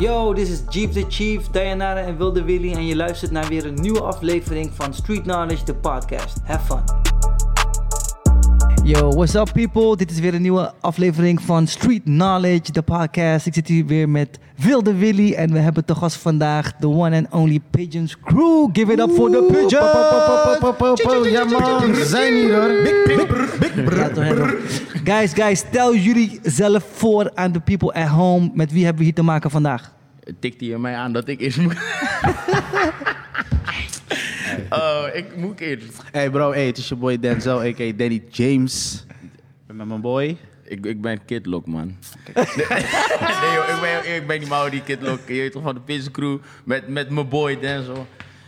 Yo, this is Jeep the Chief, Dayanara en Wilde Willy en je luistert naar weer een nieuwe aflevering van Street Knowledge, de podcast. Have fun. Yo, what's up people? Dit is weer een nieuwe aflevering van Street Knowledge, de podcast. Ik zit hier weer met Wilde Willy en we hebben te gast vandaag de one and only Pigeons Crew. Give it up for the Pigeons! Ja man, we zijn hier hoor. Ja, toch, hè, toch. Guys, guys, stel jullie zelf voor aan de people at home. Met wie hebben we hier te maken vandaag? Tikte je mij aan dat ik eerst moet... oh, ik moet eerst. Hey bro, hey, het is je boy Denzel, a.k.a. Danny James. Ik ben met mijn boy. Ik, ik ben Kidlock, man. nee, joh, ik, ben, ik ben die Kidlock. Je weet toch van de Pizza Crew. Met, met mijn boy Denzel.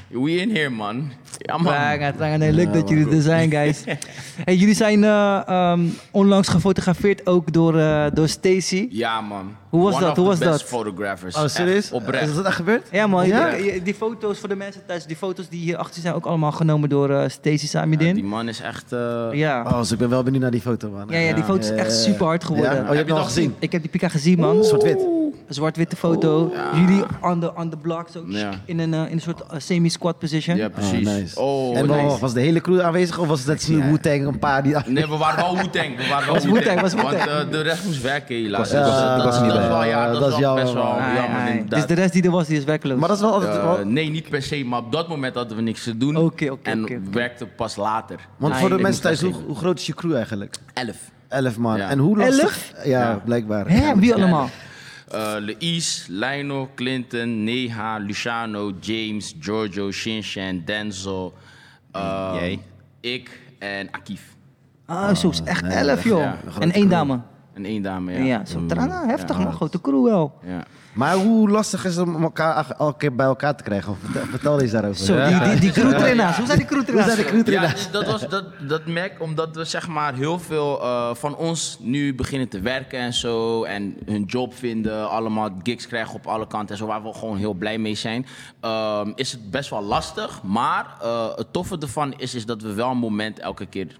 We in here, man. Ja, man. Nee, leuk dat jullie er zijn, guys. hey, jullie zijn eh, ehm, onlangs gefotografeerd ook door, eh, door Stacy. Ja, man. Hoe was One dat? of Hoe was best dat? photographers. Oh, serieus? Oprecht. Is dat echt gebeurd? Ja man, Ja? je- je- die foto's voor de mensen thuis, die foto's die hier achter zijn ook allemaal genomen door eh Stacy Ja, die Samidin. man is echt... eh, Ja. Oh, dus ik ben wel benieuwd naar die foto man. Ja, ja, die foto is echt super hard geworden. Ja? Oh, je hebt je hem al gezien? Ik heb die pika gezien man. Zwart-wit. Een zwart-witte foto. Jullie on the, on the block, zo Ja. in, een, in een soort semi-squat position. Ja, precies. Oh, nice. Oh, en nice. was de hele crew aanwezig of was het net zo'n Wu-Tang een paar die... Nee, we waren wel Wu-Tang. We waren wel Was Wu-Tang, was Want Wu-Tang. eh, de rest moest werken helaas. was- ja, eh, ik dat, was niet dat is bij. wel, ja, Ja, dat, dat is is wel jouw- best wel Ah, jammer ja, ja. inderdaad. Dus de rest die er was, die is werkloos. Maar dat is wel altijd... Eh, wel- nee, niet per se, maar op dat moment hadden we niks te doen. Oké, oké, En oké. werkte pas later. Want Ah, voor de mensen thuis, hoe, groot is je crew eigenlijk? Elf. Elf man. Ja. En hoe lastig... Elf? Ja, Ja. blijkbaar. Hè, wie allemaal? Uh, Leis, Lionel, Clinton, Neha, Luciano, James, Giorgio, Shinshan, Denzel, uh, Jij. ik en Akif. Ah, zo is echt elf joh. Ja, en één dame. En één dame, Ja, ja. zo trana, heftig Ja. man, grote crew wel. Ja. Maar hoe lastig is het om elkaar elke keer bij elkaar te krijgen? Of Vertel, vertel eens daarover. Zo, die, die, die crewtrainers, hoe zijn die Hoe crewtrainers? zijn de crew Ja, trainers? dus dat, was, dat, dat merk ik omdat we zeg maar heel veel eh, van ons nu beginnen te werken en zo. En hun job vinden, allemaal gigs krijgen op alle kanten en zo, waar we gewoon heel blij mee zijn. Ehm, is het best wel lastig, maar eh, het toffe ervan is, is dat we wel een moment elke keer...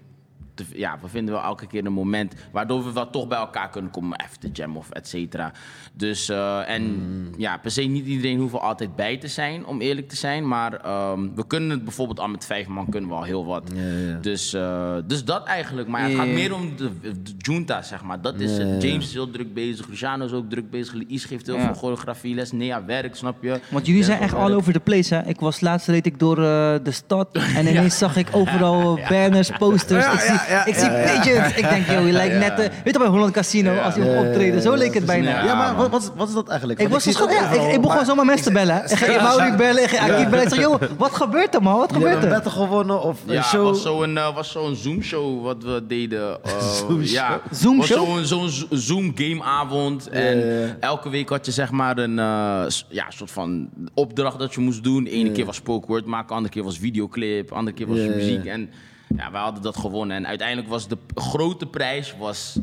te- ja, we vinden wel elke keer een moment waardoor we wel toch bij elkaar kunnen komen, even te jam of et cetera. Dus, eh, en ja, per se niet iedereen hoeft er altijd bij te zijn, om eerlijk te zijn. Maar ehm, we kunnen het bijvoorbeeld al met vijf man kunnen we al heel wat. ja. Dus, eh, dus dat eigenlijk. Maar ja, het gaat meer om de, de junta, zeg maar. Dat is het. James is heel druk bezig, Luciano is ook druk bezig. Lies geeft heel Ja. veel choreografie les, Nea werk, snap je? Want jullie zijn echt all over the place, hè? Ik was laatst reed ik door eh, de stad en ineens zag ik overal banners, posters. ik zie, ik zie pigeons. Ik denk, joh, je lijkt net... eh, weet je bij Holland Casino, als hij op optreden, zo leek het bijna. Ja, Ja, maar wat, wat, is- dat eigenlijk? Ik, was dus gewoon, ja, overal, ik, ik begon maar- zomaar mensen te bellen. Ik ging Mauri bellen, ik ging Akif bellen. Ik zeg, joh, wat gebeurt er man? Wat gebeurt er? een battle gewonnen of Ja, een het show. was zo'n eh, was zo'n Zoom-show wat we deden. eh, Zoom-show? Ja, Zoom-show? was zo'n zo'n Zoom-gameavond. En Ja, ja, ja. elke week had je zeg maar een eh, ja, soort van opdracht dat je moest doen. Ene keer was spookwoord maken, de andere keer was videoclip, de andere keer was Ja, ja, muziek. ja. En ja, wij hadden dat gewonnen. En uiteindelijk was de grote prijs was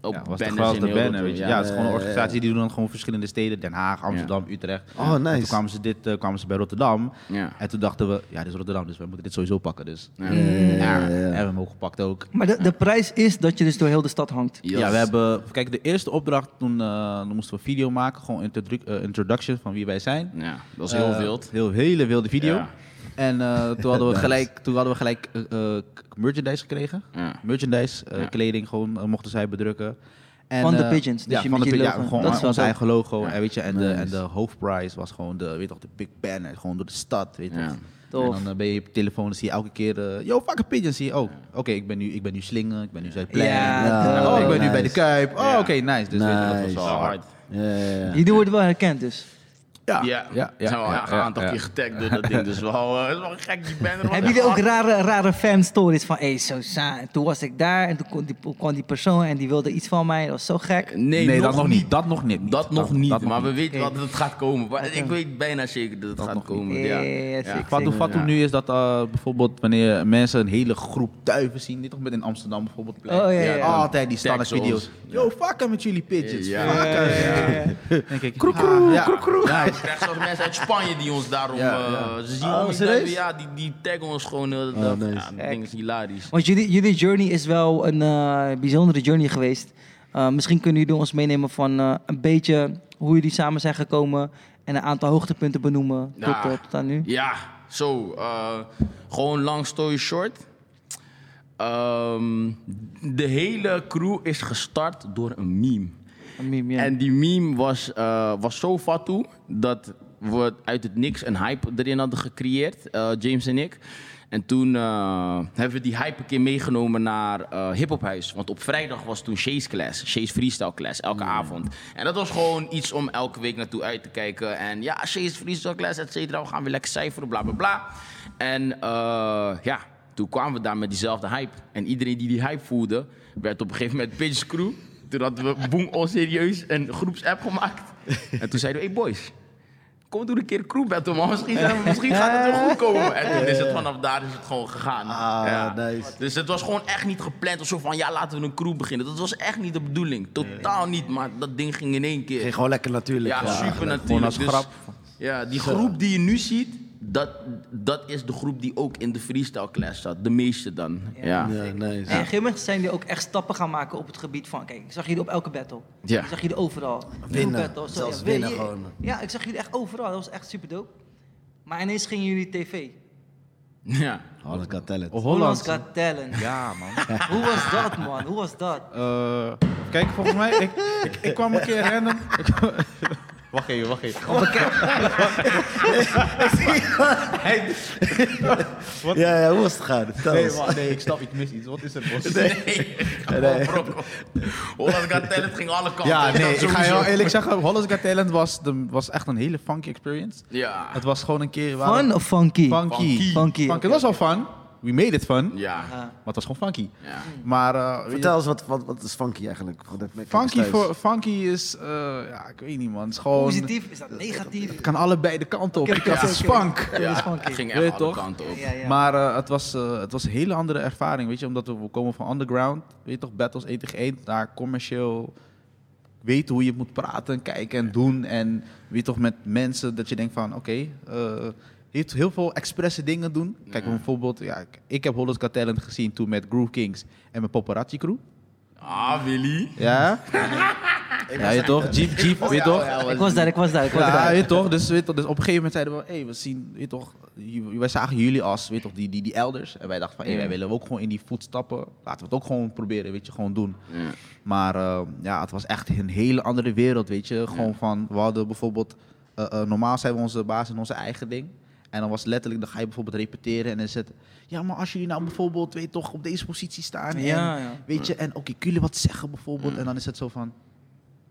ook Ja, was de grootste banner, weet je. Ja, het is gewoon een organisatie die doen dan gewoon verschillende steden. Den Haag, Amsterdam, Utrecht. Oh, nice. En toen kwamen ze, dit, eh, kwamen ze bij Rotterdam. Ja. En toen dachten we, ja, dit is Rotterdam, dus we moeten dit sowieso pakken. Dus Ja. ja, en we hebben hem ook gepakt ook. Maar de, de prijs is dat je dus door heel de stad hangt. Yes. Ja, we hebben, kijk, de eerste opdracht, toen, eh, toen moesten we een video maken. Gewoon introdu- eh, introduction van wie wij zijn. Ja, dat was heel wild. Heel, hele wilde video. En eh, toen hadden we gelijk, toen hadden we gelijk eh, eh, merchandise gekregen. Ja. Merchandise, eh, Ja. kleding gewoon eh, mochten zij bedrukken. En, Van de eh, Pigeons, dus ja, je van de je Pi- logo. Ja, gewoon Dat ons eigen logo. Ja. En, weet je, en, de, Nice. en de hoofdprijs was gewoon de, weet je toch, de big banner. Gewoon door de stad, weet je. Ja. En Tof. dan eh, ben je op je telefoon en zie je elke keer... eh, Yo, fucking Pigeons. Zie je, oh, oké, ik, ben nu, ik ben nu Slingen, ik ben nu Zuidplein. Ja, Ja, oh, ik ben nu nice. bij de Kuip. Oh, oké, nice. Dus weet je, dat was Nice. wel Zo hard. Ja, ja, ja. Jullie worden wel herkend dus. Ja, Ja, ja, ja, zijn wel ja, een aantal ja. keer getagd door dat ding. Dus wel, eh, is wel gek, die was Hebben jullie ook rare, rare fan-stories van, hé, zo toen was ik daar en toen kwam die, kwam die persoon en die wilde iets van mij, dat was zo gek. Nee, Nee, nog dat nog niet. Dat nog niet. Dat nog niet, dat nog maar we niet. weten wat het gaat komen. Maar Ik weet bijna zeker dat het gaat nog komen. Ja. Wat, nu is dat eh, bijvoorbeeld wanneer mensen een hele groep duiven zien, niet toch met in Amsterdam bijvoorbeeld. Oh, ja. Altijd die standaard video's. Yo, fuck met jullie pigeons. Ja. Fuck Ja, hem. Je krijgt zelfs mensen uit Spanje die ons daarom... Ja, eh. Ze zien Oh, ons ja, die, die taggen ons gewoon. eh, Oh, dat nice. ja, dat ding is hilarisch. Want jullie, jullie journey is wel een eh, bijzondere journey geweest. Eh, misschien kunnen jullie ons meenemen van eh, een beetje hoe jullie samen zijn gekomen en een aantal hoogtepunten benoemen Ja. tot, tot aan nu. Ja, zo. eh, gewoon long story short. Ehm, de hele crew is gestart door een meme. Een meme, ja. En die meme was, eh, was zo fatu dat we uit het niks een hype erin hadden gecreëerd, eh, James en ik. En toen eh, hebben we die hype een keer meegenomen naar eh hiphophuis. Want op vrijdag was toen Shay's class, Shay's freestyle class, elke avond. En dat was gewoon iets om elke week naartoe uit te kijken. En ja, Shay's freestyle class, et cetera. We gaan weer lekker cijferen, bla bla bla. En ja, toen kwamen we daar met diezelfde hype. En iedereen die die hype voelde, werd op een gegeven moment Pitch Crew. Toen hadden we boem onserieus een groepsapp gemaakt. En toen zeiden we, hey boys, kom doen een keer een crew battle, man. Misschien, misschien gaat het wel goed komen. En toen is het vanaf daar is het gewoon gegaan. Ah, nice. Dus het was gewoon echt niet gepland of zo van, ja, laten we een crew beginnen. Dat was echt niet de bedoeling. Totaal niet, maar dat ding ging in één keer. Ging gewoon lekker natuurlijk. Ja, super Gewoon natuurlijk. als Dus, grap. Ja, die groep die je nu ziet, dat, dat is de groep die ook in de freestyle class zat. De meeste dan. Ja. Ja, nice. En op een gegeven moment zijn jullie ook echt stappen gaan maken op het gebied van... Kijk, ik zag jullie op elke battle. Ja. Ik zag jullie overal. Winnen. Zelfs ja, winnen gewoon. Ja, ik zag jullie echt overal. Dat was echt super dope. Maar ineens gingen jullie tv. ja. Holland Got Talent. Holland's Got Talent. Ja, man. Hoe was dat, man? Hoe was dat? Eh, kijk, volgens mij, ik, ik, ik kwam een keer random. Wacht even, wacht even. Ja, ja, hoe was het? Vertel Nee, nee, ik snap, ik mis iets. Wat is er, bos? Nee, nee. Holland Got Talent ging alle kanten. Ja, nee, ik ga je wel eerlijk zeggen, Holland's Got Talent was, de, was echt een hele funky experience. Ja. Het was gewoon een keer... Fun of funky? Funky. Funky. Funky. Het was wel fun. We made it fun. Ja. Maar het was gewoon funky. ja. Maar... eh, Vertel eens, wat, wat, wat is funky eigenlijk? Funky, voor, funky is, eh, ja, ik weet niet man, het is gewoon... Positief? Is dat negatief? Het kan allebei de kanten op. Ja, dat is funky. Het ging echt alle toch? kanten op. Ja, ja. Maar eh, het, was, eh, het was een hele andere ervaring, weet je, omdat we, we komen van underground, weet je toch, battles 1 tegen 1, naar commercieel weten hoe je moet praten, en kijken en doen en weet je toch met mensen dat je denkt van, oké, eh, heel, heel veel expresse dingen doen. Kijk, Ja. bijvoorbeeld, ja, ik, ik heb Holland's Got Talent gezien toen met Groove Kings en met Paparazzi Crew. Ah, Willy. Ja? ja, je toch? Jeep, Jeep, weet je toch? Ik was daar, ik was daar, ik was Ja, daar. weet je toch? Dus, weet je toch? dus op een gegeven moment zeiden we, hey, we zien, weet je toch, wij zagen jullie als, weet je toch, die, die, die elders. En wij dachten van, hey, wij willen ook gewoon in die voetstappen. Laten we het ook gewoon proberen, weet je, gewoon doen. Ja. Maar eh, ja, het was echt een hele andere wereld, weet je. Gewoon van, we hadden bijvoorbeeld, eh, eh, normaal zijn we onze baas in onze eigen ding. En dan was letterlijk, dan ga je bijvoorbeeld repeteren en dan is het, ja, maar als jullie nou bijvoorbeeld, weet toch, op deze positie staan. Ja, en, ja. Weet je, en oké, kunnen jullie wat zeggen bijvoorbeeld? En dan is het zo van,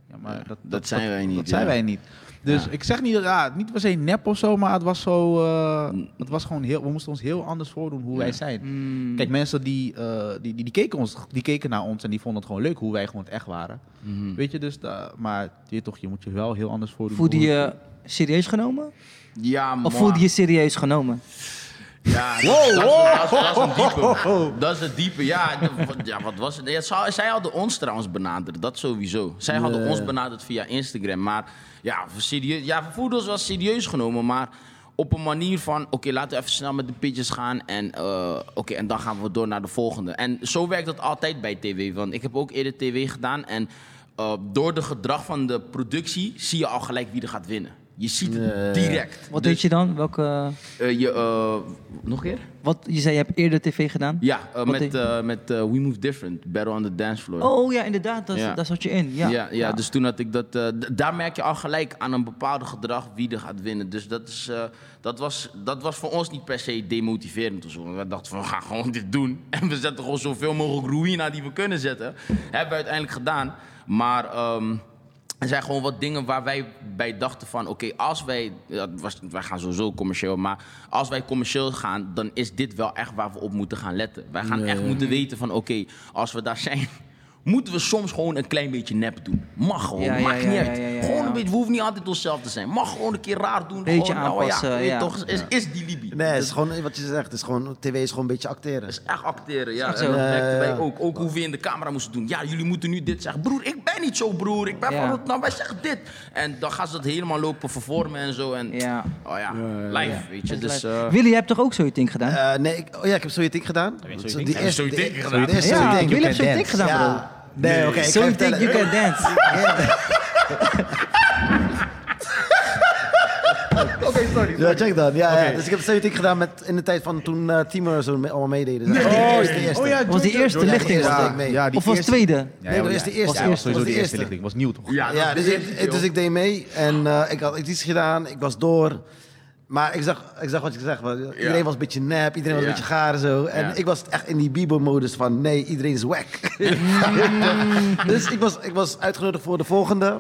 ja, maar dat, dat zijn wij niet, Dat zijn wij niet. Dus ik zeg niet, dat- ja, niet per se nep of zo, maar het was zo, eh, het was gewoon heel, we moesten ons heel anders voordoen hoe wij zijn. Mm. Kijk, mensen die, eh, die, die, die, keken ons, die keken naar ons en die vonden het gewoon leuk hoe wij gewoon het echt waren. Mhm. Weet je, dus, da- maar je, toch, je moet je wel heel anders voordoen. Voelde je serieus genomen? Ja, man. Of voelde je serieus genomen? Ja, dat, dat, is- dat, is- dat is een diepe. Dat is een diepe. Ja, wat- ja wat was het? Ja, zij, hadden ons trouwens benaderd, dat sowieso. Zij hadden ons benaderd via Instagram. Maar ja, we, serieus, ja, ons wel serieus genomen, maar op een manier van... Oké, laten we even snel met de pitches gaan en, eh, oké, en dan gaan we door naar de volgende. En zo werkt dat altijd bij tv. Want ik heb ook eerder tv gedaan en eh, door de gedrag van de productie zie je al gelijk wie er gaat winnen. Je ziet het Nee. direct. Wat Dus, deed je dan? Welke, eh, je, eh, nog een keer? wat, je zei je hebt eerder tv gedaan? Ja, eh, met, eh, met eh, We Move Different, Battle on the Dance Floor. Oh ja, inderdaad, dat, Ja. daar zat je in. Ja, ja, ja, dus toen had ik dat. eh, daar merk je al gelijk aan een bepaalde gedrag wie er gaat winnen. Dus dat, is, eh, dat, was, dat was voor ons niet per se demotiverend of zo. We dachten van we gaan gewoon dit doen. En we zetten gewoon zoveel mogelijk ruïna die we kunnen zetten. Hebben we uiteindelijk gedaan. Maar. ehm, er zijn gewoon wat dingen waar wij bij dachten van... oké, als wij... was, wij gaan sowieso commercieel, maar als wij commercieel gaan... dan is dit wel echt waar we op moeten gaan letten. Wij gaan echt moeten weten van... oké, als we daar zijn... moeten we soms gewoon een klein beetje nep doen. Mag gewoon, Ja, ja, maakt ja, niet ja, uit. ja, ja, gewoon ja. een beetje, we hoeven niet altijd onszelf te zijn. Mag gewoon een keer raar doen. Beetje gewoon, nou aanpassen, je ja. toch, is, is die Libi. Nee, het Dus is gewoon wat je zegt. Het is gewoon, tv is gewoon een beetje acteren. dat is echt acteren, ja. echt En wij ook. Ook hoe we in de camera moesten doen. Ja, jullie moeten nu dit zeggen. Broer, ik ben niet zo, broer. Ik ben Ja. van het, nou, wij zeggen dit. En dan gaan ze dat helemaal lopen vervormen en zo. En, Ja. Oh ja, live, weet je. Dus, eh, Willy, je hebt toch ook zo'n ding gedaan? Eh, nee, ik, oh ja, ik heb Zoietiek gedaan. je Zo Zoietiek? die eerste- de- gedaan? Willy heeft zo'n ding gedaan, bro. Ja, Nee, oké, ik So ga think you can dance? Ja, check dan. Ja, ja. Dus ik heb Celtic gedaan met, in de tijd van toen eh Timur zo me- allemaal meededen. zeg. Oh, de eerste, oh ja, was die eerste Ja, lichting? dat? ik. Ja, die Of was het eerste- tweede? Ja, Nee, dat ja, is de ja. eerste. Ja, was sowieso de eerste lichting. was nieuw toch? Ja, Ja, dat dus ik, het, ik- dus ik deed mee en eh, ik had iets gedaan, ik was door. Maar ik zag, ik zag wat je zegt, iedereen was een beetje nep, iedereen was Ja. een beetje gaar en zo. En Ja. ik was echt in die Bibo-modus van nee, iedereen is wack. dus ik was, ik was uitgenodigd voor de volgende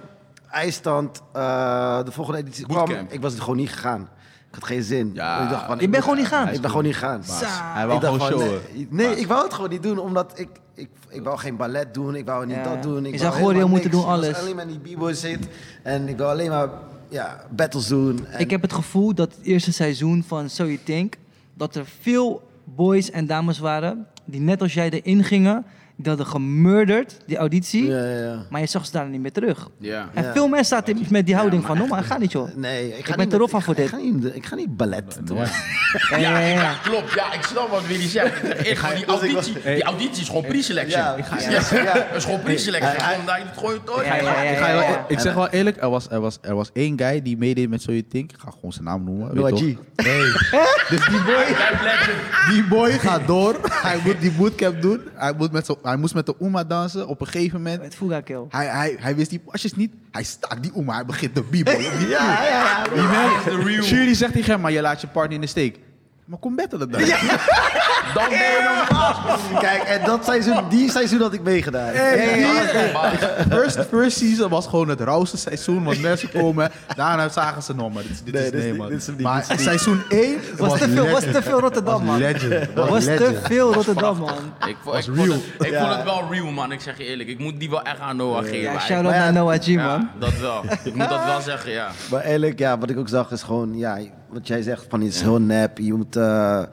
eindstand. eh, de volgende editie kwam, Bootcamp. ik was er gewoon niet gegaan. Ik had geen zin. Ja. Ik dacht van, Je ik bent moet- gewoon niet gaan? Ik ben gewoon niet gaan. Hij wou Ik dacht gewoon van, showen. Nee, nee, ik wou het gewoon niet doen, omdat ik, ik, ik wou geen ballet doen, ik wou niet Ja. dat doen. Ik Je wou zou helemaal moeten doen, Ik was alles. alleen maar in die b-boy zit en ik wil alleen maar ja, battles doen. En Ik heb het gevoel dat het eerste seizoen van So You Think... dat er veel boys en dames waren... die net als jij erin gingen... die hadden gemurderd, die auditie... Ja, ja, ja. maar je zag ze daar niet meer terug. Ja. En Ja. veel mensen zaten met die houding van... no, maar ga niet joh. Nee, ik, ga ben niet te rof van voor ik ga- dit. Ik ga niet, ik ga niet ballet doen. Ja, ja, ja, ja. Klopt, ja, ik snap wat Willy zegt. Ik gewoon die ik auditie, die auditie is gewoon pre-selection. Ja, Ja, ik ga- is gewoon pre-selection. Ik, ga ik zeg wel eerlijk, er was, er, was, er was één guy die meedeed met You Think. Ik ga gewoon zijn naam noemen. weet Noah toch? G. Nee. dus die boy, die boy gaat door. Hij moet die bootcamp doen. Hij, moet met zo, hij moest met de Uma dansen. Op een gegeven moment. Het Fuga Kill. Hij, hij, hij wist die pasjes niet. Hij staakt die Uma. Hij begint te biebelen. Die Ja, ja, ja. Die man, Jury zegt tegen hem, maar je laat je partner in de steek. Maar kom bettelen dan. Dan ben je nog Kijk, en dat seizoen, die seizoen had ik meegedaan. First, first season was gewoon het rauwste seizoen. Want mensen komen, daarna zagen ze nog maar. Dit, is- dit Nee, is dit is nee, niet- man. dit is hem niet, maar dit is hem seizoen 1 Was te veel, was te veel Rotterdam, man. legend. Was te veel Rotterdam, man. Ik, vond- ik, Was vond real. het, ik Ja. vond het wel real, man. Ik zeg je eerlijk. Ik moet die wel echt aan Noah geven. Ja, shout-out Maar ja, naar Noah G, Ja, man. dat wel. Ik moet dat wel zeggen, ja. Maar eerlijk, ja, wat ik ook zag is gewoon, ja, wat jij zegt, van is heel nep. Je moet eh, eh,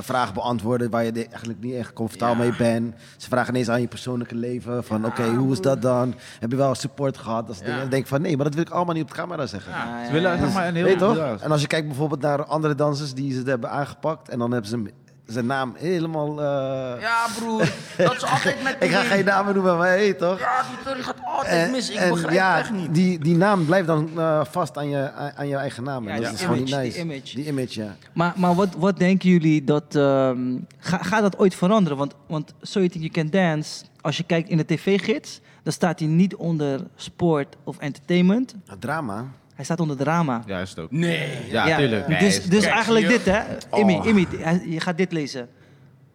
vragen beantwoorden waar je eigenlijk niet echt comfortabel Ja. mee bent. Ze vragen ineens aan je persoonlijke leven, van oké, hoe is dat dan? Heb je wel support gehad? Dat Ja. denk van, nee, maar dat wil ik allemaal niet op de camera zeggen. Ze willen zeg maar een heel... Weet toch? En als je kijkt bijvoorbeeld naar andere dansers die ze hebben aangepakt en dan hebben ze zijn naam helemaal... eh, Ja, broer. Dat is altijd met Ik ga geen namen noemen, maar hey, toch? Ja, die story gaat altijd mis. Ik begrijp ja, het echt niet. Die, die naam blijft dan eh, vast aan je, aan, je eigen naam. Ja, dat die is gewoon niet image, nice. die image. Die image, ja. Maar, maar wat, wat denken jullie dat... ehm, ga, gaat dat ooit veranderen? Want, want So You Think You Can Dance... Als je kijkt in de tv-gids... dan staat hij niet onder sport of entertainment. Het drama. Hij staat onder drama. Ja, is het ook. Nee. Ja, tuurlijk. Nee, dus dus eigenlijk dit, hè? Immi, Oh. Immi, je gaat dit lezen.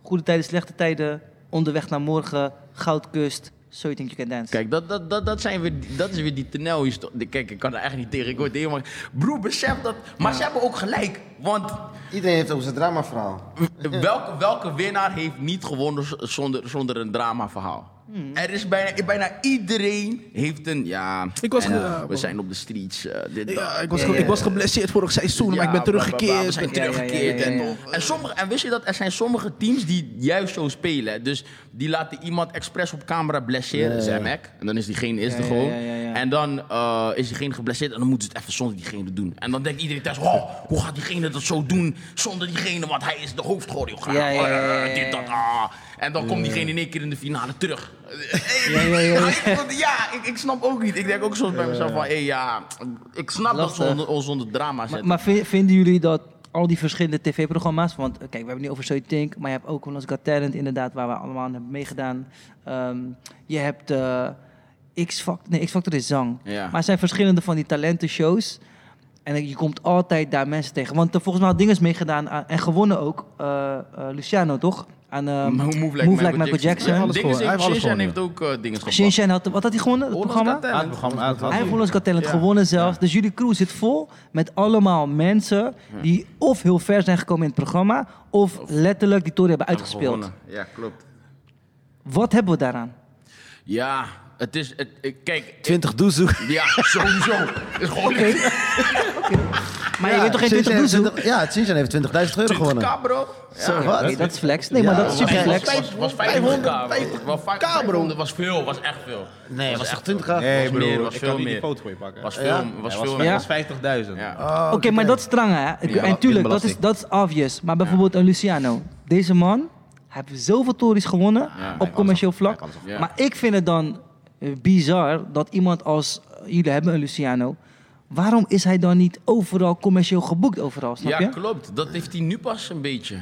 Goede tijden, slechte tijden. Onderweg naar morgen. Goudkust. So You Think You Can Dance. Kijk, dat, dat, dat, dat, zijn weer, dat is weer die toneel. Kijk, ik kan er echt niet tegen. Ik word helemaal... Broer, besef dat... Maar ze hebben ook gelijk. Want Iedereen heeft ook zijn dramaverhaal. welke, welke winnaar heeft niet gewonnen zonder, zonder een dramaverhaal? Er is bijna, bijna iedereen heeft een... Ja, Ik was en, eh, we zijn op de streets. eh, dit, Ja, ik, was ik was geblesseerd vorig seizoen, maar ik ben Ja, bla, bla, bla, teruggekeerd. We zijn Ja, ja, ja, teruggekeerd. ja, ja, ja. En, en, sommige, en wist je dat er zijn sommige teams die juist zo spelen. Dus die laten iemand expres op camera blesseren, Ja, ja. zei Mac. En dan is diegene is Ja, er ja, gewoon. ja, ja, ja. En dan eh, is diegene geblesseerd en dan moeten ze het even zonder diegene doen. En dan denkt iedereen thuis, oh, hoe gaat diegene dat zo doen zonder diegene? Want hij is de hoofdchoreograaf. Ja, ja, ja, ja, Eh, dit, dat, ah. En dan komt diegene in één keer in de finale terug. Ja, ja, ja, ja. Ja, ik, ik snap ook niet. Ik denk ook soms bij mezelf van, hé ja, ik snap dat ze onder, ons onder drama Maar, zetten. maar vi- vinden jullie dat al die verschillende tv-programma's... Want eh, kijk, we hebben het nu over So You Think... maar je hebt ook Hollands Got Talent inderdaad... waar we allemaal aan hebben meegedaan. Ehm, je hebt eh, X-Factor... Nee, X-Factor is zang. Ja. Maar er zijn verschillende van die talentenshows... En je komt altijd daar mensen tegen. Want eh, volgens mij had Dinges meegedaan aan- en gewonnen ook. eh, eh, Luciano, toch? Aan eh, Move Like, Move Like Michael Jackson. Ja, alles Dingen gewonnen. Hij heeft heeft gewonnen. ook eh dingen gepakt. Shinshan had... Wat had hij gewonnen, het programma? Talent. Hij heeft Hollands Got Talent gewonnen zelfs. Dus jullie crew zit vol met allemaal mensen... die of heel ver zijn gekomen in het programma... of letterlijk die toren hebben uitgespeeld. Gewonnen. Ja, klopt. Wat hebben we daaraan? Ja, het is... Het, kijk, 20 doezoe. ja, sowieso. Het is gewoon... Maar je weet toch geen 20 doezoe? Ja, Sinchan heeft 20.000 euro gewonnen. 20k, bro. Ja. Oké, dat is flex. Nee, maar dat is super flex. was, was 500k. Was 500 was veel, was echt veel. Nee, was toch echt 20 veel. Nee, was bro, meer, was ik veel kan niet meer. die foto voor je pakken. Was Ja? veel, was Hij veel was, meer. was 50.000. Ja. Oh, Oké, maar dat is strang, hè? Ik- Ja, en tuurlijk, dat is, dat obvious. Maar bijvoorbeeld een Luciano. Deze man, heeft zoveel tories gewonnen op commercieel vlak. Maar ik vind het dan eh, bizar dat iemand als... eh, jullie hebben een Luciano. Waarom is hij dan niet overal commercieel geboekt overal, snap Ja, je? klopt. Dat heeft hij nu pas een beetje.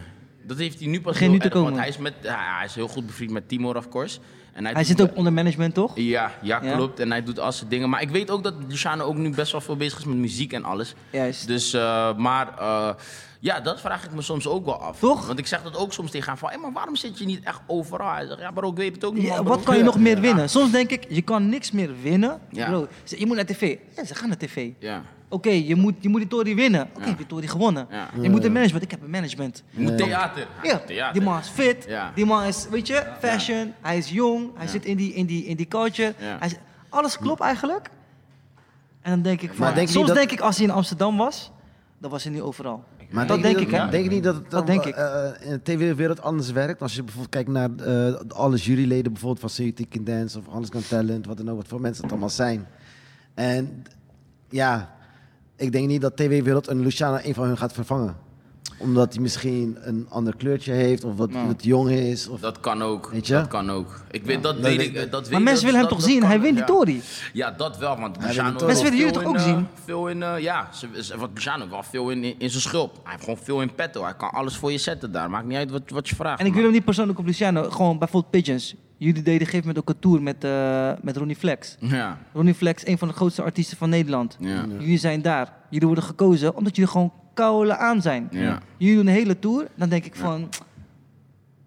Dat heeft hij nu pas heel nu te want komen. hij is, met, ja, hij is heel goed bevriend met Timor, of course. En Hij zit ook onder management, toch? Ja, ja, klopt. En hij doet al zijn dingen. Maar ik weet ook dat Luciano ook nu best wel veel bezig is met muziek en alles. Juist. Dus, eh, maar eh, ja, dat vraag ik me soms ook wel af. Toch? Want ik zeg dat ook soms tegen hem van, maar waarom zit je niet echt overal? Hij zegt, ja, maar ik weet het ook niet. Ja, wat bro." kan je nog meer Ja. winnen? Soms denk ik, je kan niks meer winnen. Ja. Bro, je moet naar tv. Ja, ze gaan naar tv. Ja. Oké, je, moet, je moet die Tory winnen. Oké, Ja. heb je Tory gewonnen. Ja. Je moet een management. Ik heb een management. Je moet theater. Ja, theater. die man is fit. Ja. Die man is, weet je, fashion. Hij is jong. Hij Ja. zit in die, in die, in die culture. Ja. Hij is- alles klopt eigenlijk. En dan denk ik van, Maar denk je soms dat- denk ik als hij in Amsterdam was, dan was hij nu overal. Maar dat denk ik, hè? Denk je niet dat het Dat dan, denk ik. eh, eh, in de tv-wereld anders werkt? Als je bijvoorbeeld kijkt naar eh, alle juryleden bijvoorbeeld van City Can Dance of Alles Got Talent, wat dan ook, wat voor mensen het allemaal zijn. En ja, ik denk niet dat tv-wereld een Luciano een van hun gaat vervangen. Omdat hij misschien een ander kleurtje heeft of wat Nou. wat jong is. Of, Dat kan ook. Weet je? Dat kan ook. Ik weet, dat dat weet ik. Dat weet Maar mensen dat- willen hem toch dat zien? Hij wint die ja. Tory. Ja, dat wel, want Luciano. Mensen willen jullie toch ook eh, zien? Veel in, eh, ja, ze, ze, wat Luciano wel veel in, in, in zijn schulp. Hij heeft gewoon veel in petto. Hij kan alles voor je zetten daar. Maakt niet uit wat, wat je vraagt. En ik wil hem niet persoonlijk op Luciano. Gewoon bijvoorbeeld Pigeons. Jullie deden op een gegeven moment ook een tour met, eh, met Ronnie Flex. Ja, Ronnie Flex, een van de grootste artiesten van Nederland. ja. Jullie zijn daar. Jullie worden gekozen omdat jullie gewoon koude aan zijn. Ja. Jullie doen een hele tour. Dan denk ik van...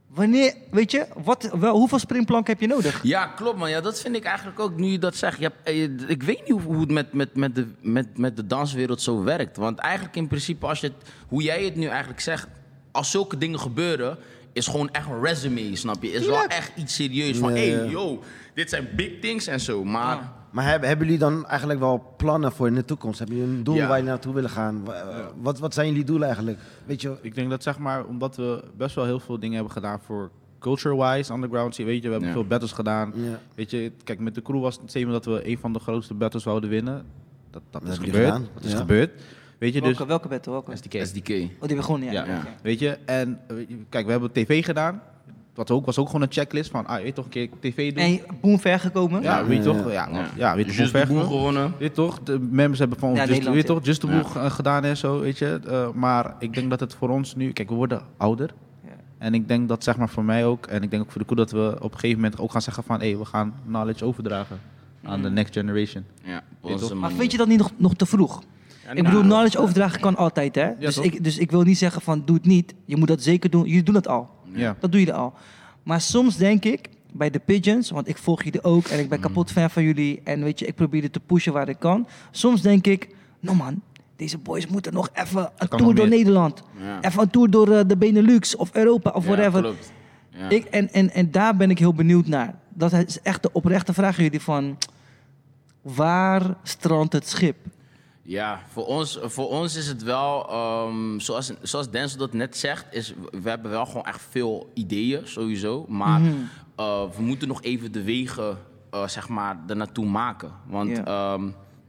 Wanneer, weet je, wat, wel, hoeveel springplanken heb je nodig? Ja, klopt man. Ja, dat vind ik eigenlijk ook, nu je dat zegt. Je hebt, eh, ik weet niet hoe, hoe het met, met, met, de, met, met de danswereld zo werkt. Want eigenlijk in principe, als je het, hoe jij het nu eigenlijk zegt... Als zulke dingen gebeuren, is gewoon echt een resume, snap je? Is wel echt iets serieus van, Ja, hé, hey, yo, dit zijn big things en zo. Maar Ja. Maar hebben, hebben jullie dan eigenlijk wel plannen voor in de toekomst? Hebben jullie een doel Ja. waar je naartoe willen gaan? Wa- Wat, wat zijn jullie doelen eigenlijk? Weet je, Ik denk dat zeg maar, omdat we best wel heel veel dingen hebben gedaan voor culture-wise, underground, weet je, we hebben Ja. veel battles gedaan. Ja. Weet je, kijk, met de crew was het thema dat we een van de grootste battles wouden winnen. Dat, dat, is gebeurd. gedaan, Dat is ja. gebeurd. Weet je, welke, dus... welke battle? Welke? SDK. SDK. Oh, die begonnen, ja. Ja, Ja. weet je, en kijk, we hebben tv gedaan. Dat ook, was ook gewoon een checklist van, ah, je weet toch, een keer tv doen. En boom ver gekomen. ja, weet je toch, ja, Ja. ja, weet je, Just de ver boel genoeg. gewonnen. Weet je toch, de members hebben van Ja, Just, weet toch, Just the Ja. Boel eh, gedaan en zo, weet je. Eh, maar ik denk dat het voor ons nu, kijk, we worden ouder. Ja. En ik denk dat zeg maar voor mij ook, en ik denk ook voor de crew, dat we op een gegeven moment ook gaan zeggen van, hé, we gaan knowledge overdragen aan de next generation. Ja? Maar vind je dat niet nog, nog te vroeg? Ik bedoel, nou, knowledge overdragen kan altijd, hè? dus, toch? ik, dus ik wil niet zeggen van doe het niet. Je moet dat zeker doen. Jullie doen het al. Ja. Dat doen jullie al. Maar soms denk ik, bij de Pigeons, want ik volg jullie ook en ik ben kapot fan van jullie. En weet je, ik probeer het te pushen waar ik kan. Soms denk ik, no man, deze boys moeten nog even een tour door meer. Nederland. Ja. Even een tour door eh, de Benelux of Europa of Ja, whatever. Ja. Ik, en, en, en daar ben ik heel benieuwd naar. Dat is echt de oprechte vraag aan jullie van... Waar strandt het schip? Ja, voor ons, voor ons is het wel, ehm, zoals, zoals Denzel dat net zegt, is, we hebben wel gewoon echt veel ideeën sowieso. Maar Mhm. eh, we moeten nog even de wegen, eh, zeg maar, er naartoe maken. Want ehm,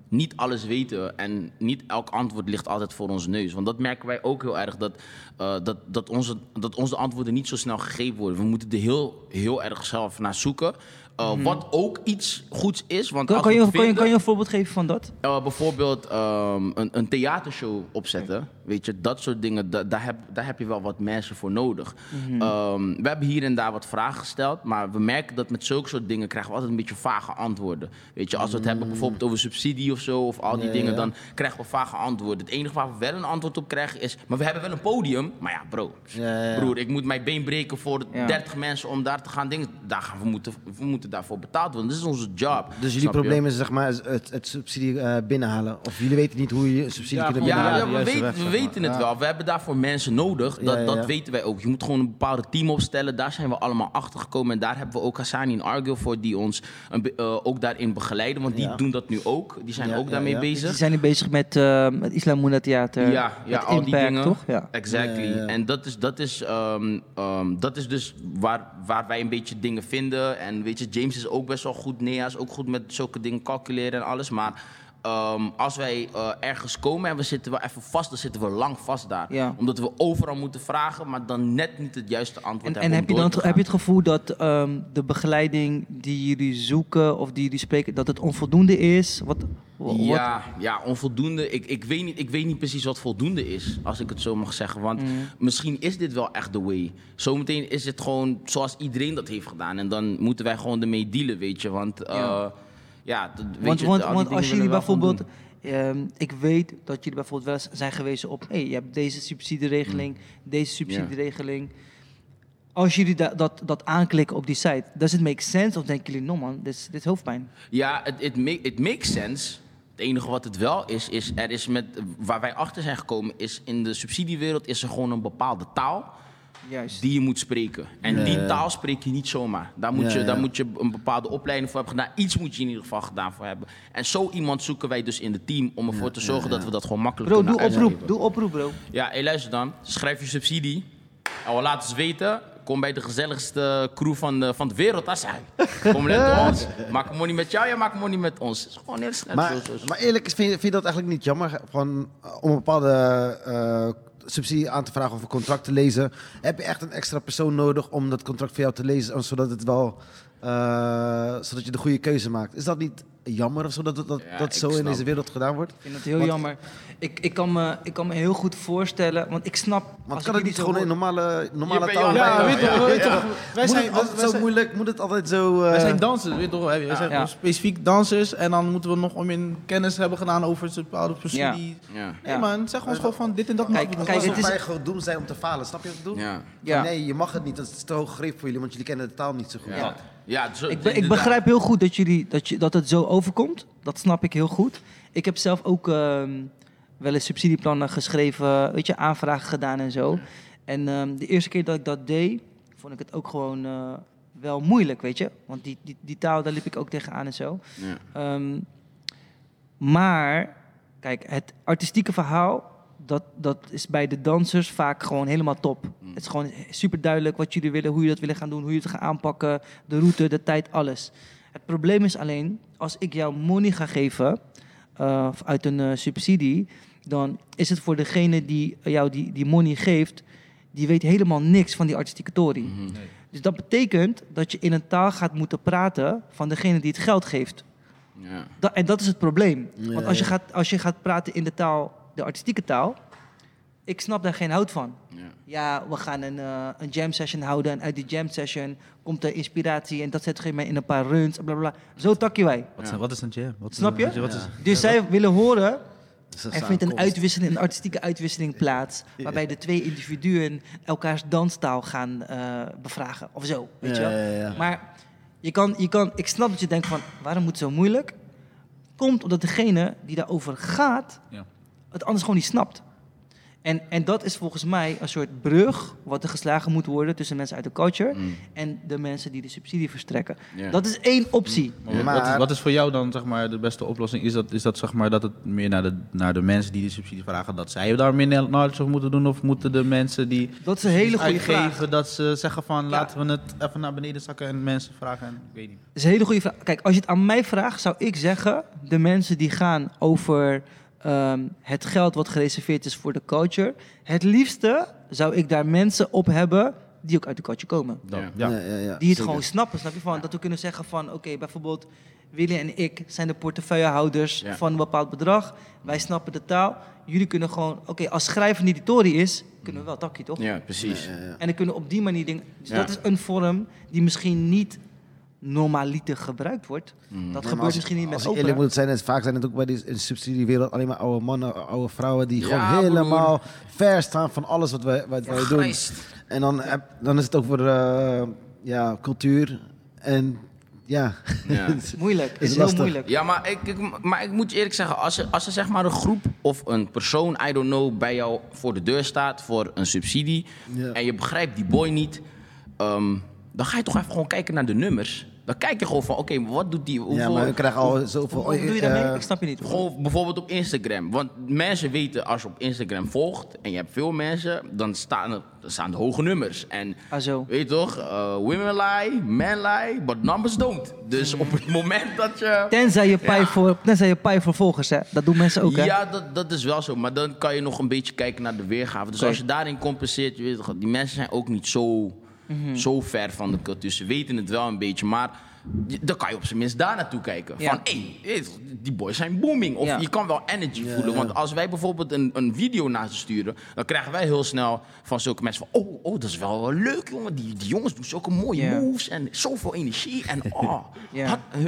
niet alles weten en niet elk antwoord ligt altijd voor onze neus. Want dat merken wij ook heel erg, dat, eh, dat, dat, onze, dat onze antwoorden niet zo snel gegeven worden. We moeten er heel, heel erg zelf naar zoeken. Eh, Wat ook iets goeds is. Want Mhm. Kan, je, kan, je, vinden- kan je een voorbeeld geven van dat? uh, bijvoorbeeld ehm, een, een theatershow opzetten. Weet je, dat soort dingen, da- daar, heb, daar heb je wel wat mensen voor nodig. Ehm, we hebben hier en daar wat vragen gesteld, maar we merken dat met zulke soort dingen krijgen we altijd een beetje vage antwoorden. Weet je, als we het hebben bijvoorbeeld over subsidie of zo, of al die dingen, ja. dan krijgen we vage antwoorden. Het enige waar we wel een antwoord op krijgen is, maar we hebben wel een podium. Maar ja, bro, Ja, ja, ja. broer, ik moet mijn been breken voor Ja. 30 mensen om daar te gaan dingen. Daar gaan we, moeten, we moeten daarvoor betaald worden. Dit is onze job. Dus jullie probleem is zeg maar het, het subsidie eh, binnenhalen. Of jullie weten niet hoe je een subsidie Ja, Ja, binnenhalen. ja, de we, weg, we weten het Ja. wel. We hebben daarvoor mensen nodig. Dat, Ja, ja, dat ja. weten wij ook. Je moet gewoon een bepaalde team opstellen. Daar zijn we allemaal achter gekomen. En daar hebben we ook Hassani en Argil voor, die ons een eh, ook daarin begeleiden. Want die Ja. doen dat nu ook. Die zijn Ja, ook ja, daarmee ja. Die bezig. zijn nu bezig met, eh met Islam Moena Theater. Ja, ja met al die dingen. toch? Ja. Exactly. Ja, ja, ja. En dat is, dat is, ehm, ehm, dat is dus waar, waar wij een beetje dingen vinden. En weet je, James is ook best wel goed. Nea is ook goed met zulke dingen calculeren en alles. Maar ehm, als wij eh, ergens komen en we zitten wel even vast, dan zitten we lang vast daar. Ja. Omdat we overal moeten vragen, maar dan net niet het juiste antwoord En, hebben. en heb, je dan, heb je het gevoel dat ehm, de begeleiding die jullie zoeken of die jullie spreken, dat het onvoldoende is? Wat, wa- wat- Ja, ja, onvoldoende. Ik, ik, weet niet, ik weet niet precies wat voldoende is, als ik het zo mag zeggen. Want Mm. misschien is dit wel echt de way. Zometeen is het gewoon zoals iedereen dat heeft gedaan. En dan moeten wij gewoon ermee dealen, weet je. Want eh, Ja. Ja, dat- weet want je, als jullie bijvoorbeeld, ehm, ik weet dat jullie bijvoorbeeld wel eens zijn gewezen op, hey, je hebt deze subsidieregeling, deze subsidieregeling. Als jullie da- dat, dat aanklikken op die site, does it make sense? Of denken jullie, no man, dit is, dit hoofdpijn? Ja, het it, make, it makes sense. Het enige wat het wel is, is er is met, waar wij achter zijn gekomen, is in de subsidiewereld is er gewoon een bepaalde taal. Juist. die je moet spreken. En die taal spreek je niet zomaar. Daar moet, je, daar moet je een bepaalde opleiding voor hebben gedaan. Iets moet je in ieder geval gedaan voor hebben. En zo iemand zoeken wij dus in het team om ervoor te zorgen dat we dat gewoon makkelijk Bro, kunnen doe oproep, doe oproep bro. Ja, hey, luister dan. Schrijf je subsidie. En we laten eens weten. Kom bij de gezelligste crew van de, van de wereld. Dat zijn. Kom met ons. Maak money met jou, jij maakt money met ons. Het is gewoon heel snel. Maar, zo, zo, zo. maar eerlijk, vind je, vind je dat eigenlijk niet jammer? Van, eh, om een bepaalde eh, subsidie aan te vragen of een contract te lezen. Heb je echt een extra persoon nodig om dat contract voor jou te lezen, zodat het wel, eh, zodat je de goede keuze maakt? Is dat niet jammer of zo dat dat, dat, Ja, dat ik zo in deze wereld gedaan wordt? Ik vind het heel Want- jammer. Ik, ik, kan me, ik kan me heel goed voorstellen, want ik snap... Want als kan ik het niet gewoon in normale, normale Je taal? ja, bij- weet toch, weet toch, wij Moet zijn, het altijd wij zo zijn- moeilijk? Moet het altijd zo... eh, Wij zijn dansers, weet je toch? Wij zijn Ja. specifiek dansers en dan moeten we nog om in kennis hebben gedaan over een bepaalde procedure. Ja. Nee Ja. man, zeg ons gewoon van dit en dat Kijk, kijk, doen. het is- wij gewoon doem zijn om te falen. Snap je wat ik bedoel? Ja. Ja. Nee, je mag het niet. Dat is te hoog voor jullie, want jullie kennen de taal niet zo goed. Ja. Zo, Ik, be- ik begrijp heel goed dat, jullie, dat, je, dat het zo overkomt. Dat snap ik heel goed. Ik heb zelf ook ehm, wel eens subsidieplannen geschreven, weet je, aanvragen gedaan en zo. En ehm, de eerste keer dat ik dat deed, vond ik het ook gewoon eh, wel moeilijk, weet je. Want die, die, die taal, daar liep ik ook tegenaan en zo. Ja. Ehm, maar, kijk, het artistieke verhaal, dat, dat is bij de dansers vaak gewoon helemaal top. Het is gewoon super duidelijk wat jullie willen, hoe jullie dat willen gaan doen, hoe jullie het gaan aanpakken, de route, de tijd, alles. Het probleem is alleen, als ik jou money ga geven eh, uit een eh, subsidie, dan is het voor degene die jou die, die money geeft, die weet helemaal niks van die artistieke tori. Mhm. Dus dat betekent dat je in een taal gaat moeten praten van degene die het geld geeft. Ja. Da- en dat is het probleem. Ja, Want als je, gaat, als je gaat praten in de taal, de artistieke taal, ik snap daar geen hout van. Ja. Ja, we gaan een, eh, een jam session houden en uit die jam session komt er inspiratie en dat zet je mij in een paar runs, bla bla bla. Zo takje wij. Wat, is, wat is een jam? Wat Snap je? Wat is, Dus zij willen horen, Dus dat er is vindt een uitwisseling, een artistieke uitwisseling plaats, waarbij de twee individuen elkaars danstaal gaan eh, bevragen of zo, weet je Ja, wel? ja, ja. Maar je kan, je kan, ik snap dat je denkt van, waarom moet het zo moeilijk? Komt omdat degene die daarover gaat, Ja. Het anders gewoon niet snapt. En, en dat is volgens mij een soort brug wat er geslagen moet worden tussen mensen uit de culture Mm. en de mensen die de subsidie verstrekken. Dat is één optie. Maar Maar- wat, is, wat is voor jou dan zeg maar, de beste oplossing? Is dat, is dat, zeg maar, dat het meer naar de, naar de mensen die de subsidie vragen, dat zij daar meer knowledge over moeten doen? Of moeten de mensen die Dat is een hele goede vraag. dat ze zeggen van laten we het even naar beneden zakken en mensen vragen? En, ik weet niet. Dat is een hele goede vraag. Kijk, als je het aan mij vraagt, zou ik zeggen: de mensen die gaan over ehm, het geld wat gereserveerd is voor de culture. Het liefste zou ik daar mensen op hebben die ook uit de culture komen. Ja. Ja. Ja, ja, ja, Die het zeker. gewoon snappen, snap je? Van, dat we kunnen zeggen van, oké, bijvoorbeeld Willy en ik zijn de portefeuillehouders Ja. van een bepaald bedrag. Wij snappen de taal. Jullie kunnen gewoon, oké, als schrijver niet die Tory is, kunnen we wel takkie, toch? Ja, precies. Ja, ja, ja. En dan kunnen op die manier dingen... Dus Ja. dat is een vorm die misschien niet normaliter gebruikt wordt. Dat Nee, maar gebeurt als- misschien niet met opera. eerlijk moet zijn, is, vaak zijn het ook bij die subsidiewereld alleen maar oude mannen, oude vrouwen die Ja, gewoon helemaal ver staan van alles wat wij, wat wij doen. En dan, heb- dan is het over eh, ja, cultuur en ja. Ja. Moeilijk, Is is, heel lastig. moeilijk. Ja, maar ik, ik- maar ik moet je eerlijk zeggen, als er, als er zeg maar een groep of een persoon, I don't know, bij jou voor de deur staat voor een subsidie Ja. en je begrijpt die boy niet, ehm, dan ga je toch even gewoon kijken naar de nummers. Dan kijk je gewoon van, oké, maar wat doet die? Ja, Hoeveel, maar we krijgen al zoveel... Hoe doe je daarmee? eh, ik snap je niet. Gewoon bijvoorbeeld op Instagram. Want mensen weten, als je op Instagram volgt en je hebt veel mensen, dan staan er, dan staan er hoge nummers. En Ah, zo. weet je toch, eh, women lie, men lie, but numbers don't. Dus op het moment dat je... Tenzij je pij Ja. voor, tenzij je pij voor volgers, hè. Dat doen mensen ook, hè. Ja, dat, dat is wel zo. Maar dan kan je nog een beetje kijken naar de weergave. Dus als je daarin compenseert, je weet toch, die mensen zijn ook niet zo, Mhm. zo ver van de cultuur. Ze weten het wel een beetje, maar dan kan je op zijn minst daar naartoe kijken. Ja. Van, hé, hey, die boys zijn booming. Of Ja. je kan wel energy voelen. Want als wij bijvoorbeeld een, een video naar ze sturen, dan krijgen wij heel snel van zulke mensen van, oh, oh dat is wel leuk, jongen. Die, die jongens doen zulke mooie Ja. moves en zoveel energie. En oh,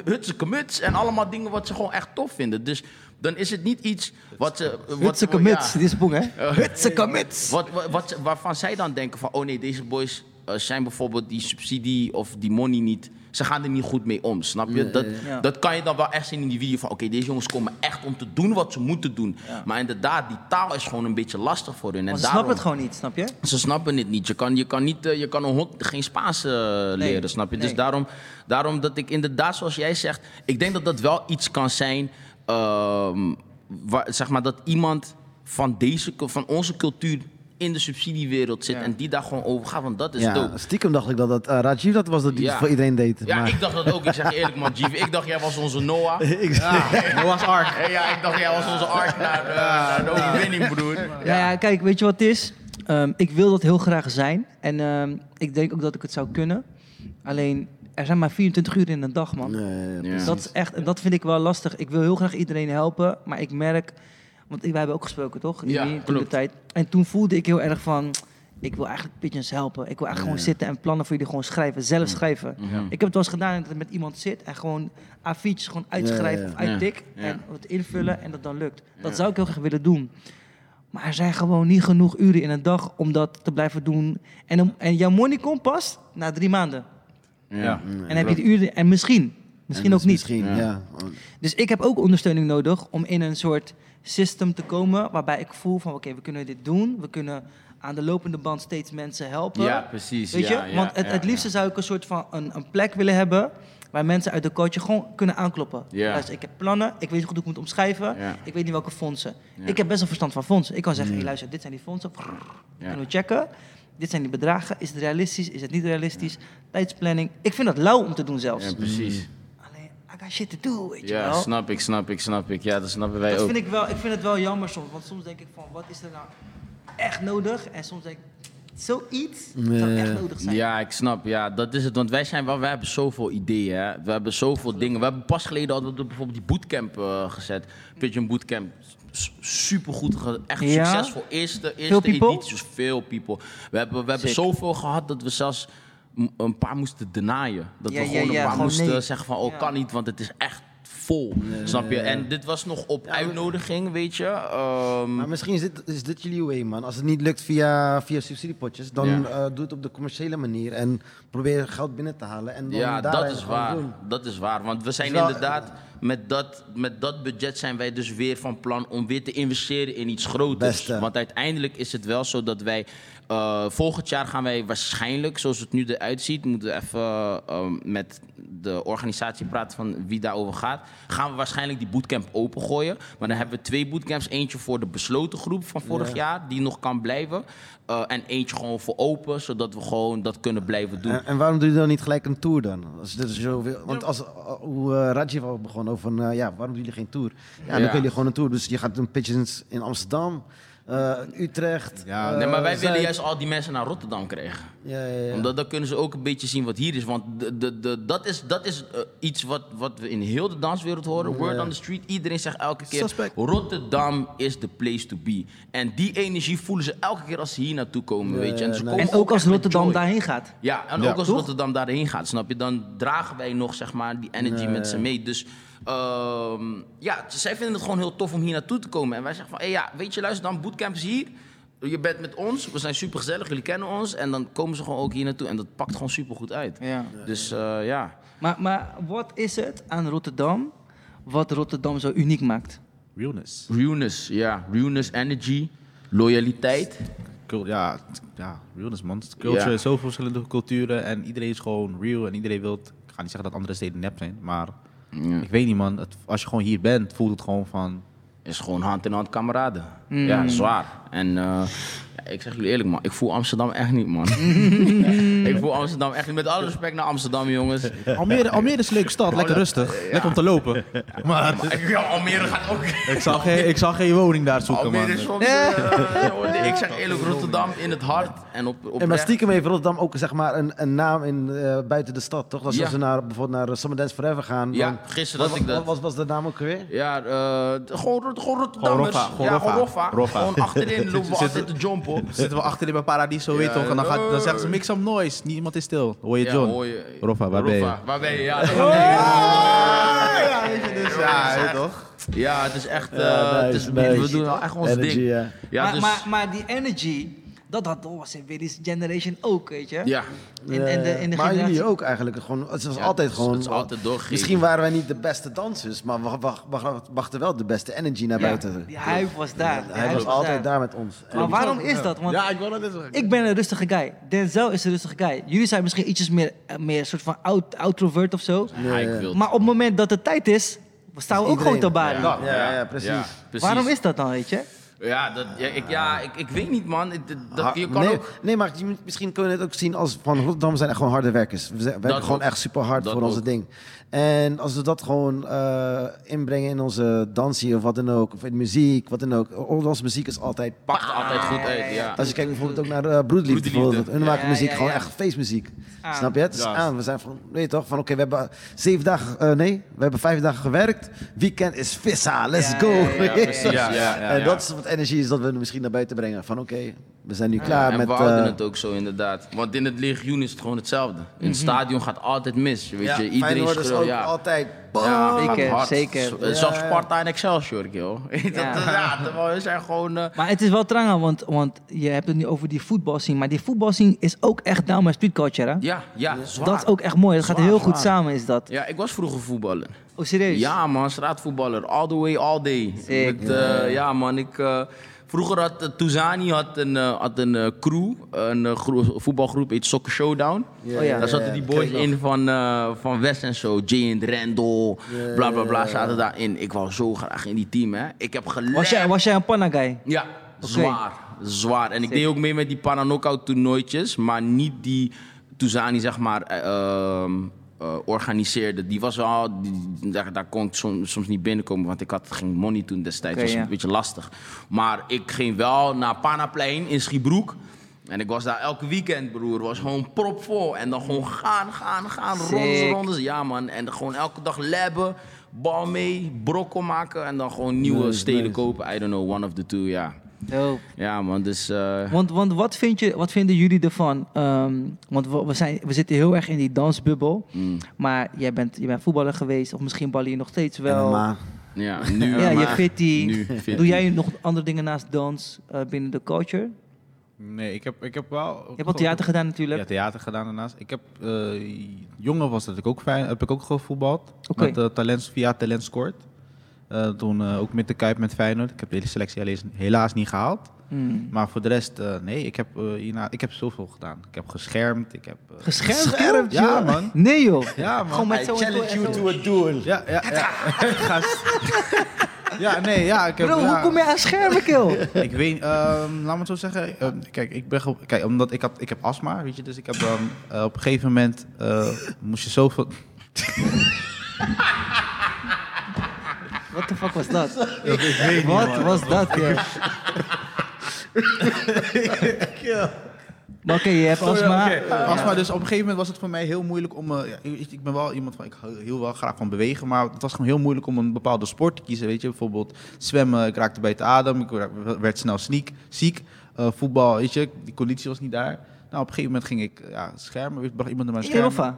hutseke muts en allemaal dingen wat ze gewoon echt tof vinden. Dus dan is het niet iets wat ze... Ja. muts, dit is een boek, hè. Hutseke muts. Wat, wat, wat, waarvan zij dan denken van, oh nee, deze boys eh, zijn bijvoorbeeld die subsidie of die money niet. Ze gaan er niet goed mee om, snap je? Dat, Ja. dat kan je dan wel echt zien in die video van, oké, deze jongens komen echt om te doen wat ze moeten doen. Maar inderdaad, die taal is gewoon een beetje lastig voor hun. En ze daarom, snappen het gewoon niet, snap je? Ze snappen het niet. Je kan, je kan, niet, eh, je kan een hond geen Spaans eh, leren, snap je? Dus daarom, daarom dat ik inderdaad, zoals jij zegt, ik denk dat dat wel iets kan zijn, ehm, waar, zeg maar, dat iemand van, deze, van onze cultuur in de subsidiewereld zit Ja. en die daar gewoon over gaat, want dat is ja, dope. stiekem dacht ik dat dat eh, Rajiv dat was dat die Ja. voor iedereen deed. Ja, maar... ik dacht dat ook. Ik zeg eerlijk, man, Jeeves. Ik dacht, jij was onze Noah. Ik- Noah's Ark. Ja, ik dacht, jij was onze ark naar, eh, naar de overwinning, broer. Ja, ja, kijk, weet je wat het is? Ehm, ik wil dat heel graag zijn. En ehm, ik denk ook dat ik het zou kunnen. Alleen, er zijn maar 24 uur in een dag, man. Nee, Ja. Dat is echt, en dat vind ik wel lastig. Ik wil heel graag iedereen helpen, maar ik merk, want wij hebben ook gesproken, toch? Ja, Jullie, toen de tijd. En toen voelde ik heel erg van, ik wil eigenlijk pigeons helpen. Ik wil eigenlijk gewoon zitten en plannen voor jullie gewoon schrijven, zelf schrijven. Ik heb het wel eens gedaan dat ik met iemand zit en gewoon A4'tjes gewoon uitschrijf Ja, ja, of ja. uittik Ja. en het invullen en dat dan lukt. Dat zou ik heel graag willen doen. Maar er zijn gewoon niet genoeg uren in een dag om dat te blijven doen. En, om- en jouw money komt pas na drie maanden. Ja. en dan heb je de uren, en misschien, misschien En ook niet. Misschien, Ja. ja. Dus ik heb ook ondersteuning nodig om in een soort system te komen waarbij ik voel van oké, we kunnen dit doen. We kunnen aan de lopende band steeds mensen helpen. Ja, precies. Weet ja, je? ja, Want het, ja, het liefste zou ik een soort van een, een plek willen hebben waar mensen uit de coach gewoon kunnen aankloppen. Ja. Luister, ik heb plannen, ik weet niet goed hoe ik moet omschrijven, ik weet niet welke fondsen. Ik heb best wel verstand van fondsen. Ik kan zeggen, hey, luister, dit zijn die fondsen. Kunnen we checken? Dit zijn die bedragen. Is het realistisch? Is het niet realistisch? Tijdsplanning. Ik vind dat lauw om te doen zelfs. Ja, precies. I got shit to do, weet je Ja, wel. snap ik, snap ik, snap ik. Ja, dat snappen wij Dat ook. vind ik wel, ik vind het wel jammer soms. Want soms denk ik van, wat is er nou echt nodig? En soms denk ik, zoiets zou echt nodig zijn. Ja, ik snap. Ja, dat is het. Want wij zijn wel, wij hebben zoveel ideeën. Hè. We hebben zoveel dingen. We hebben pas geleden hadden we bijvoorbeeld die bootcamp eh, gezet. Pigeon Bootcamp. Super goed, echt Ja? succesvol. Eerste, Veel eerste people? editie, dus veel people. We hebben, we hebben Sick. zoveel gehad dat we zelfs een paar moesten denyen. Dat Ja, we gewoon ja, een paar gewoon moesten nee. zeggen van, oh, Ja. kan niet, want het is echt vol. snap je? En dit was nog op uitnodiging, weet je. Ehm, Maar misschien is dit, is dit jullie way, man. Als het niet lukt via, via subsidiepotjes, dan Ja. eh, doe het op de commerciële manier. En probeer geld binnen te halen. En dan Ja, dat is waar. doen. Dat is waar. Want we zijn wel- inderdaad, met dat, met dat budget zijn wij dus weer van plan om weer te investeren in iets groters. Beste. Want uiteindelijk is het wel zo dat wij, eh, volgend jaar gaan wij waarschijnlijk, zoals het nu eruit ziet, moeten we even eh, met de organisatie praten van wie daarover gaat. Gaan we waarschijnlijk die bootcamp opengooien. Maar dan hebben we twee bootcamps. Eentje voor de besloten groep van vorig Ja. jaar, die nog kan blijven. Eh, en eentje gewoon voor open, zodat we gewoon dat kunnen blijven doen. En, en waarom doe je dan niet gelijk een tour dan? Als dit want als, uh, hoe uh, Rajiv al begon over, ja, waarom doen jullie geen tour? Ja, dan Ja. kunnen jullie gewoon een tour. Dus je gaat een pitches in Amsterdam, uh, Utrecht. Ja, uh, Nee, maar wij willen juist al die mensen naar Rotterdam krijgen. Ja, ja, ja. Omdat dan kunnen ze ook een beetje zien wat hier is. Want de, de, de, dat is, dat is eh, iets wat, wat we in heel de danswereld horen. Word on the street. Iedereen zegt elke keer... Suspect. Rotterdam is the place to be. En die energie voelen ze elke keer als ze hier naartoe komen, weet je. En, ze komen En ook als Rotterdam daarheen gaat. Ja, en Ja. ook als Toch? Rotterdam daarheen gaat, snap je? Dan dragen wij nog, zeg maar, die energy Nee. met ze mee. Dus ehm, ja, zij vinden het gewoon heel tof om hier naartoe te komen. En wij zeggen van, hé ja, weet je, luister dan, bootcamp is hier. Je bent met ons, we zijn super gezellig, jullie kennen ons. En dan komen ze gewoon ook hier naartoe. En dat pakt gewoon super goed uit. Ja. Dus eh, ja. Maar, maar wat is het aan Rotterdam wat Rotterdam zo uniek maakt? Realness. Realness, ja. Realness, energy, loyaliteit. Ja, ja, realness man. Culture, Ja. zoveel verschillende culturen en iedereen is gewoon real en iedereen wil ga niet zeggen dat andere steden nep zijn, maar ik weet niet man. Het, als je gewoon hier bent, voelt het gewoon van... is gewoon hand in hand kameraden. Ja, zwaar. En eh, ja, ik zeg jullie eerlijk, man. Ik voel Amsterdam echt niet, man. ik voel Amsterdam echt niet. Met alle respect naar Amsterdam, jongens. Almere, Almere is een leuke stad, lekker rustig, lekker om te lopen. Maar Ja, Almere gaat ook... ik zal geen, ik zal geen woning daar zoeken Almere man. is soms... eh, ik zeg eerlijk, Rotterdam in het hart. En op, op En maar stiekem heeft Rotterdam ook zeg maar, een, een naam in, eh, buiten de stad, toch? Als Ja. ze naar, bijvoorbeeld naar Summer Dance Forever gaan. Ja, dan- gisteren wat, dat ik dat- Wat was, was de naam ook weer? Ja, eh, gewoon, gewoon Rotterdammers. Roffa, gewoon ja, Roffa. gewoon Roffa. Roffa. Gewoon achterin lopen we altijd te Zitten we achterin bij Paradiso, weet je toch? En dan, gaat, dan zeggen ze, make some noise, niemand is stil. Hoor je John? hoor je- Roffa, waar ben je? Waar ben je? Ja, Ja, weet je, dus ja, toch? ja, het is echt... eh, Ja, het is, nice, we doen wel echt ons Energy, ding. ja. Ja, maar, dus, maar, maar die energy, dat had dat was in Willy's generation ook, weet je? ja. In, in de, in de maar generatie- jullie ook eigenlijk. Gewoon, het was Ja, altijd het is- gewoon. het is altijd doorgegeven. Misschien waren wij niet de beste dansers, maar we wacht- wacht- wachten wel de beste energy naar Ja. buiten. Die hype was daar. Hij was altijd daar met ons. Maar En- waarom is dat? Want Ja, ik wil dat ik ben een rustige guy. Denzel is een rustige guy. Jullie zijn misschien ietsjes meer, eh, meer soort van out, outrovert of zo. Wil Maar op het moment dat het tijd is, staan we ook gewoon te baren. Ja, ja, precies. precies. Waarom is dat dan, weet je? Ja, dat, ja, ik, ja ik, ik weet niet, man. Dat, je kan nee, ook... nee, maar misschien kunnen we het ook zien als van Rotterdam zijn echt gewoon harde werkers. We zijn- gewoon ook. echt super hard voor onze ook. ding. En als we dat gewoon eh, inbrengen in onze dansie of wat dan ook, of in muziek, wat dan ook. Onze muziek is altijd Pakt altijd goed uit, ja. Als je kijkt bijvoorbeeld ook naar uh, Broedliefde. Hun maken muziek gewoon echt feestmuziek. Aan. Snap je? Het is Ja. aan. We zijn van, weet je toch, van oké, we hebben zeven dagen, eh, nee, we hebben vijf dagen gewerkt. Weekend is vissa, let's go. ja, ja, Ja, precies. Ja, ja, en dat is wat energie is dat we misschien naar buiten brengen. Van oké, we zijn nu klaar en met... we houden eh, het ook zo, inderdaad. Want in het legioen is het gewoon hetzelfde. In het stadion gaat altijd mis. Weet ja, je, iedereen is ook ja. altijd... Ja, gaat Zeker, hard. zeker. Z- Zelfs. Sparta en Excelsior, joh. Dat, Ja. ja, terwijl we zijn gewoon... eh, Maar het is wel trangen, want, want je hebt het nu over die voetbalscene. Maar die voetbalscene is ook echt down met street culture, hè? ja, ja, zwaar. Dat is ook echt mooi. Dat gaat Zwaar, heel goed samen, is dat. Ja, ik was vroeger voetballer. Oh, serieus? Ja, man, straatvoetballer. All the way, all day. Sick. Met, eh, ja, man, ik... eh, vroeger had uh, Touzani had een, eh, had een eh, crew, een eh, gro- voetbalgroep, heet Soccer Showdown. Oh ja. Daar zaten die boys in van, eh, van West en zo. Jane, Randall, bla bla bla, zaten daarin. Ik wou zo graag in die team, hè. Ik heb geleerd. Was jij, was jij een panna guy? Ja, zwaar. Zwaar. En ik deed ook mee met die Pananokout toernooitjes, maar niet die Touzani, zeg maar, eh, eh, organiseerde. Die was wel, die- daar, daar kon ik soms, soms niet binnenkomen, want ik had geen money toen destijds. Oké, was ja. een beetje lastig. Maar ik ging wel naar Panaplein in Schiebroek. En ik was daar elke weekend, broer. was gewoon propvol. En dan gewoon gaan, gaan, gaan. Sick. rondes. Ja, man. En gewoon elke dag labben. Bal mee, brokkel maken. En dan gewoon nieuwe Nice, steden nice. kopen. I don't know, one of the two, ja. Dope. Ja, man, dus... eh, Want, want wat, vind je, wat vinden jullie ervan? Ehm, want we, we, zijn, we zitten heel erg in die dansbubbel. mm, Maar jij bent, je bent voetballer geweest, of misschien ballen je nog steeds wel. MMA. ja, nu... Ja, je fitty. Doe jij nog andere dingen naast dans eh, binnen de culture? Nee, ik heb, ik heb wel... Je hebt al theater gedaan natuurlijk. Ja, theater gedaan daarnaast. Ik heb, eh jongen was dat ik ook fijn, heb ik ook gevoetbald. Oké. Met, talent, via Talent Scoort. Eh, toen eh, ook met de Kuip met Feyenoord. Ik heb de hele selectie helaas, helaas niet gehaald. Hmm. Maar voor de rest, eh, nee, ik heb, hierna, ik heb zoveel gedaan. Ik heb geschermd, ik heb... Geschermd? Ja, joh. man. Nee joh. Ja, man. Gewoon met I zo'n challenge you to a duel. Ja, ja, ja. Ja, nee, ja. Ik heb, Bro, ja, hoe kom je aan schermen, kill? Ik weet, ehm, laat me het zo zeggen. ehm, kijk, ik ben, kijk, omdat ik, had, ik heb astma, weet je, dus ik heb dan op een gegeven moment eh, moest je zoveel. Wat de fuck was dat? Wat was dat? Maar oké, je hebt astma. Astma, dus op een gegeven moment was het voor mij heel moeilijk om. eh, ja, ik, ik ben wel iemand van, ik hou heel wel graag van bewegen, maar het was gewoon heel moeilijk om een bepaalde sport te kiezen, weet je. Bijvoorbeeld zwemmen, ik raakte bij het adem, ik werd- werd snel sneak, ziek. Eh, voetbal, weet je, die conditie was niet daar. Nou, op een gegeven moment ging ik ja, schermen, ik bracht iemand naar mijn In scherm.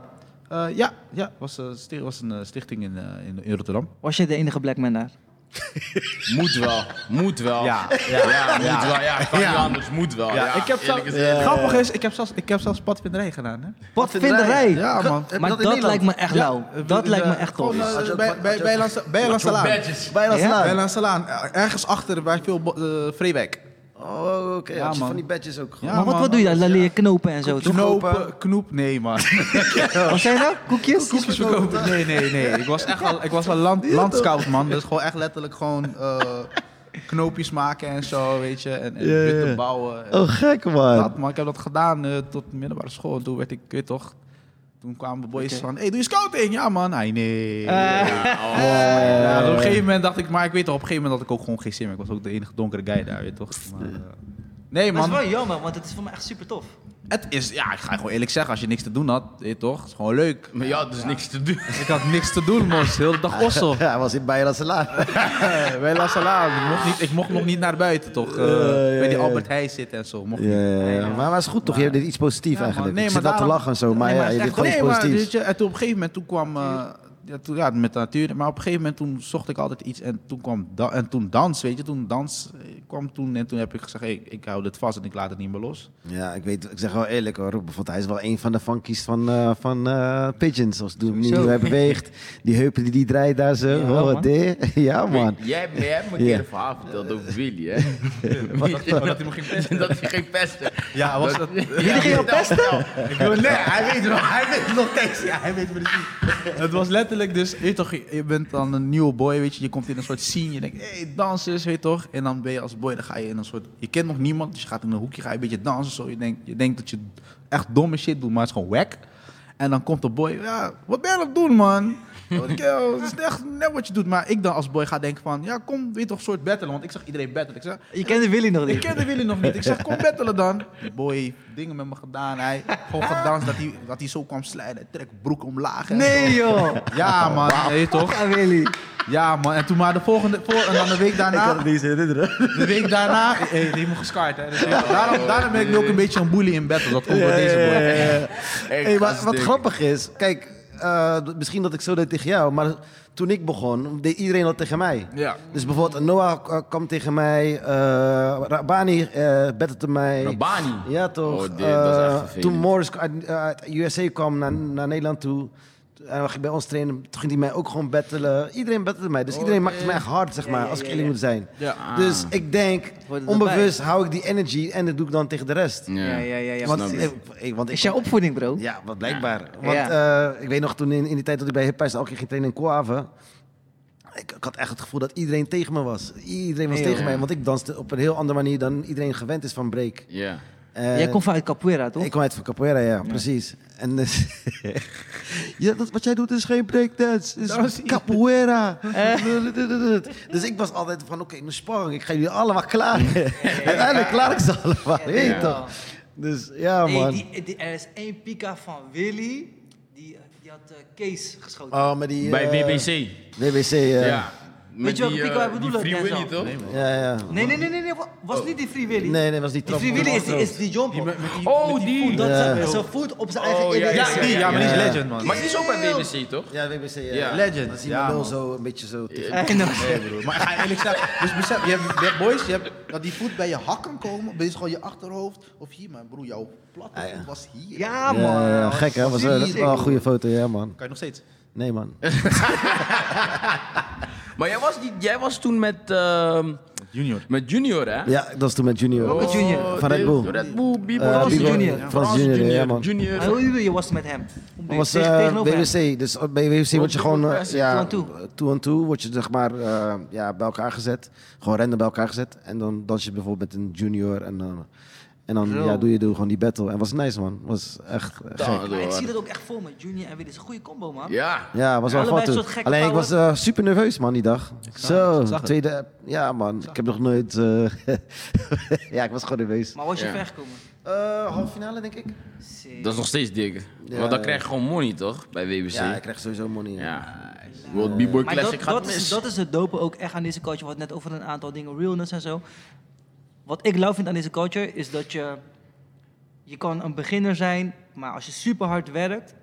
Eh, ja, ja, was, eh, sti- was een eh, stichting in, eh, in, in Rotterdam. Was je de enige black man daar? Moet wel, moet wel. Ja, ja, moet wel. Ja, kan niet anders, moet wel. Ja, ik heb gezegd. grappig is, ik heb zelfs, ik heb zelfs padvinderij gedaan, hè? Padvinderij. Ja, man. Maar dat lijkt me echt lauw. Ja, Dat lijkt me echt tof. bij- Lansalaan. Ja? Bij Lansalaan. Ergens achter, bij veel Vreewijk. Oh, Oké, Ja, van die badges ook. Ja, maar wat, wat doe je dan? Dan leer je knopen en zo, toch? Knopen, knoep, nee man. Wat zijn dat? Koekjes? Koekjes verkopen? Nee, nee, nee. Ik was echt al, ik was al land, landscout, man. Dus gewoon echt letterlijk gewoon eh, knoopjes maken en zo, weet je. En, en bouwen. En Oh, gek man. dat, man. Ik heb dat gedaan eh, tot middelbare school. En toen werd ik, weet toch... Toen kwamen de boys van, hey, doe je scouting? Ja, man. Hij nee. Ja, dus op een gegeven moment dacht ik, maar ik weet toch, op een gegeven moment had ik ook gewoon geen zin meer. Ik was ook de enige donkere guy daar, weet je toch. Maar, eh, nee, Maar het man. is wel jammer, want het is voor mij echt super tof. Het is, ja, ik ga je gewoon eerlijk zeggen, als je niks te doen had, weet je toch, is gewoon leuk. Maar ja, dus niks te doen. Ik had niks te doen, mos. De hele dag ossel. Ja, hij was in Bayern Salah. Bij La Sala. Ik mocht, niet, ik mocht nog niet naar buiten, toch? eh, ja, bij die ja. Albert Heijn zitten en zo. Mocht Ja, niet. ja, ja. Maar, maar het is goed toch? Je hebt dit iets positiefs eigenlijk. Nee, ik maar te lachen en zo, maar Nee, maar ja, het je dit gewoon Nee, iets maar positiefs. en toen op een gegeven moment toen kwam... eh, ja, toen, ja, met de natuur. Maar op een gegeven moment toen zocht ik altijd iets en toen kwam da en toen dans, weet je. Toen dans eh, kwam toen en toen heb ik gezegd, hey, ik hou dit vast en ik laat het niet meer los. Ja, ik weet, ik zeg wel eerlijk hoor. Bijvoorbeeld, hij is wel een van de funkies van, eh, van eh, Pigeons. Zoals de manier Sowieso. hoe hij beweegt. Die heupen die die draait daar zo. Ja, oh, man. ja, man. Jij, hebt- jij hebt me een Ja. keer een verhaal verteld over Willy, hè? Oh, dat hij me ging pesten. dat hij ging pesten. Ja, was dat... Jullie gingen pesten? Ik wil- nee, hij weet het nog, hij weet het nog steeds. Ja, hij weet precies. Het was letterlijk dus, je toch, je bent dan een nieuwe boy, weet je, je komt in een soort scene, je denkt, hé, hey, dansers, weet je toch, en dan ben je als boy, dan ga je in een soort, je kent nog niemand, dus je gaat in een hoekje, ga je een beetje dansen, zo, je denkt, je denkt dat je echt domme shit doet, maar het is gewoon wack. En dan komt de boy, ja, wat ben je aan het doen, man? Ik, Het is echt net wat je doet, maar ik dan als boy ga denken van, ja, kom, weet je toch, een soort battelen, want ik zag iedereen battelen. Ik zeg, Je kende Willy nog ik niet. kende Willy nog niet. Ik zeg, kom battelen dan. Boy dingen met me gedaan. Hij gewoon gedanst dat hij, dat hij zo kwam slijden. Hij trekt broek omlaag. en Nee zo. joh. Ja man, nee toch? Ja, Willy. Ja man, en toen maar de volgende, voor, en dan de week daarna, niet herinneren. de week daarna, hey, die heeft me hè. Dus, daarom, daarom ben ik nu ook een beetje een bully in battle. Dat komt door deze boy. Hey, maar wat grappig is, kijk, eh, misschien dat ik zo deed tegen jou, maar toen ik begon, deed iedereen dat tegen mij. Ja. Dus bijvoorbeeld Noah eh, kwam tegen mij, eh Rabani eh battelde mij. Rabani. Ja, toch? Oh, dit- dat is echt vervelend. toen Morris uit, uit USA kwam naar, naar Nederland toe. En we gingen bij ons trainen. Toen ging hij mij ook gewoon battelen. Iedereen battelde mij. Dus iedereen maakte mij echt hard, zeg maar, ja, als ik eerlijk ja. moet zijn. Ja. Dus ik denk, onbewust hou ik die energy en dat doe ik dan tegen de rest. Ja, ja, ja. ja. Want, Want, ik- want ik, is jouw opvoeding, bro? ja, wat blijkbaar. Want Ja. eh, ik weet nog toen in, in die tijd dat ik bij Hip elke keer ging trainen in Koave. Ik, ik had echt het gevoel dat iedereen tegen me was. Iedereen was tegen mij, want ik danste op een heel andere manier dan iedereen gewend is van break. Ja. En- Jij komt vanuit Capoeira, toch? ik kom uit van Capoeira, ja, precies. En dus, ja, dat, wat jij doet is geen breakdance, het is Capoeira. dus ik was altijd van, oké, nu sparring, ik ga jullie allemaal klaar. Uiteindelijk klaar ik ze allemaal, weet je Ja. toch? Dus ja, Hey, man. die, die- er is één pika van Willy. Die, die had eh, Kees geschoten. Oh, die... Bij eh, WBC. WBC, ja. Met je welke die, pico eh, wij bedoelen, Die Free? Willy, toch? Ja, ja. Nee, nee, nee, nee, nee. wa- Was niet die Free Willy. Nee, nee, was die Die trap. Free Willy is die, is die jump. Oh, die. Dat Ja. zijn voet op zijn eigen Oh, ja, EBS. ja, Die, ja, maar die is legend man. Maar die is ook bij WBC, toch? Ja, WBC, ja. Ja. Legend. Dat lul man. zo, een beetje zo. tegen-. Nee, broer. Maar ga je eerlijk zeggen, dus besef, je hebt, boys, je hebt, dat die voet bij je hak kan komen, je gewoon je achterhoofd, of hier, maar broer, jouw platte Ah, ja. voet was hier. Ja, man. Ja, ja, gek hè, was, wel- dat die is wel een goede foto, ja man. Kan je nog steeds? Nee man. Maar jij was, die, jij was toen met, ehm, Junior. met Junior, hè? Ja, dat was toen met Junior. Met Junior. Van Red Bull. Red Bull, Bibo. Eh, Frans Junior. Frans Junior, ja man. Junior. Hoe je was met hem? Dat was Tegen- eh. WWC. Dus bij WWC word je gewoon eh, ja, Two on two on two word je zeg maar eh, ja, bij elkaar gezet. Gewoon random bij elkaar gezet. En dan dans je bijvoorbeeld met een junior en dan, en dan Zo. ja, doe je doe gewoon die battle. En was nice man. Was echt gek. Maar ik zie dat ook echt voor me. Junior en Willy is een goede combo, man. Ja. Ja, was wel gekke Alleen ik was eh, super nerveus man die dag. Zo, het. tweede. Ja man, ik heb nog nooit. eh, ja, ik was gewoon nerveus. Maar was je Ja. ver gekomen? Eh halve finale denk ik. Sick. Dat is nog steeds dik. Ja, Want dan krijg je gewoon money, toch? Bij WBC. Ja, ik krijg sowieso money. ja. Ja. World B-Boy Classic dat, gaat dat, mis. is, dat is het dope ook echt aan deze culture. Wat net over een aantal dingen, realness en zo. Wat ik lauw vind aan deze culture is dat je... Je kan een beginner zijn, maar als je super hard werkt...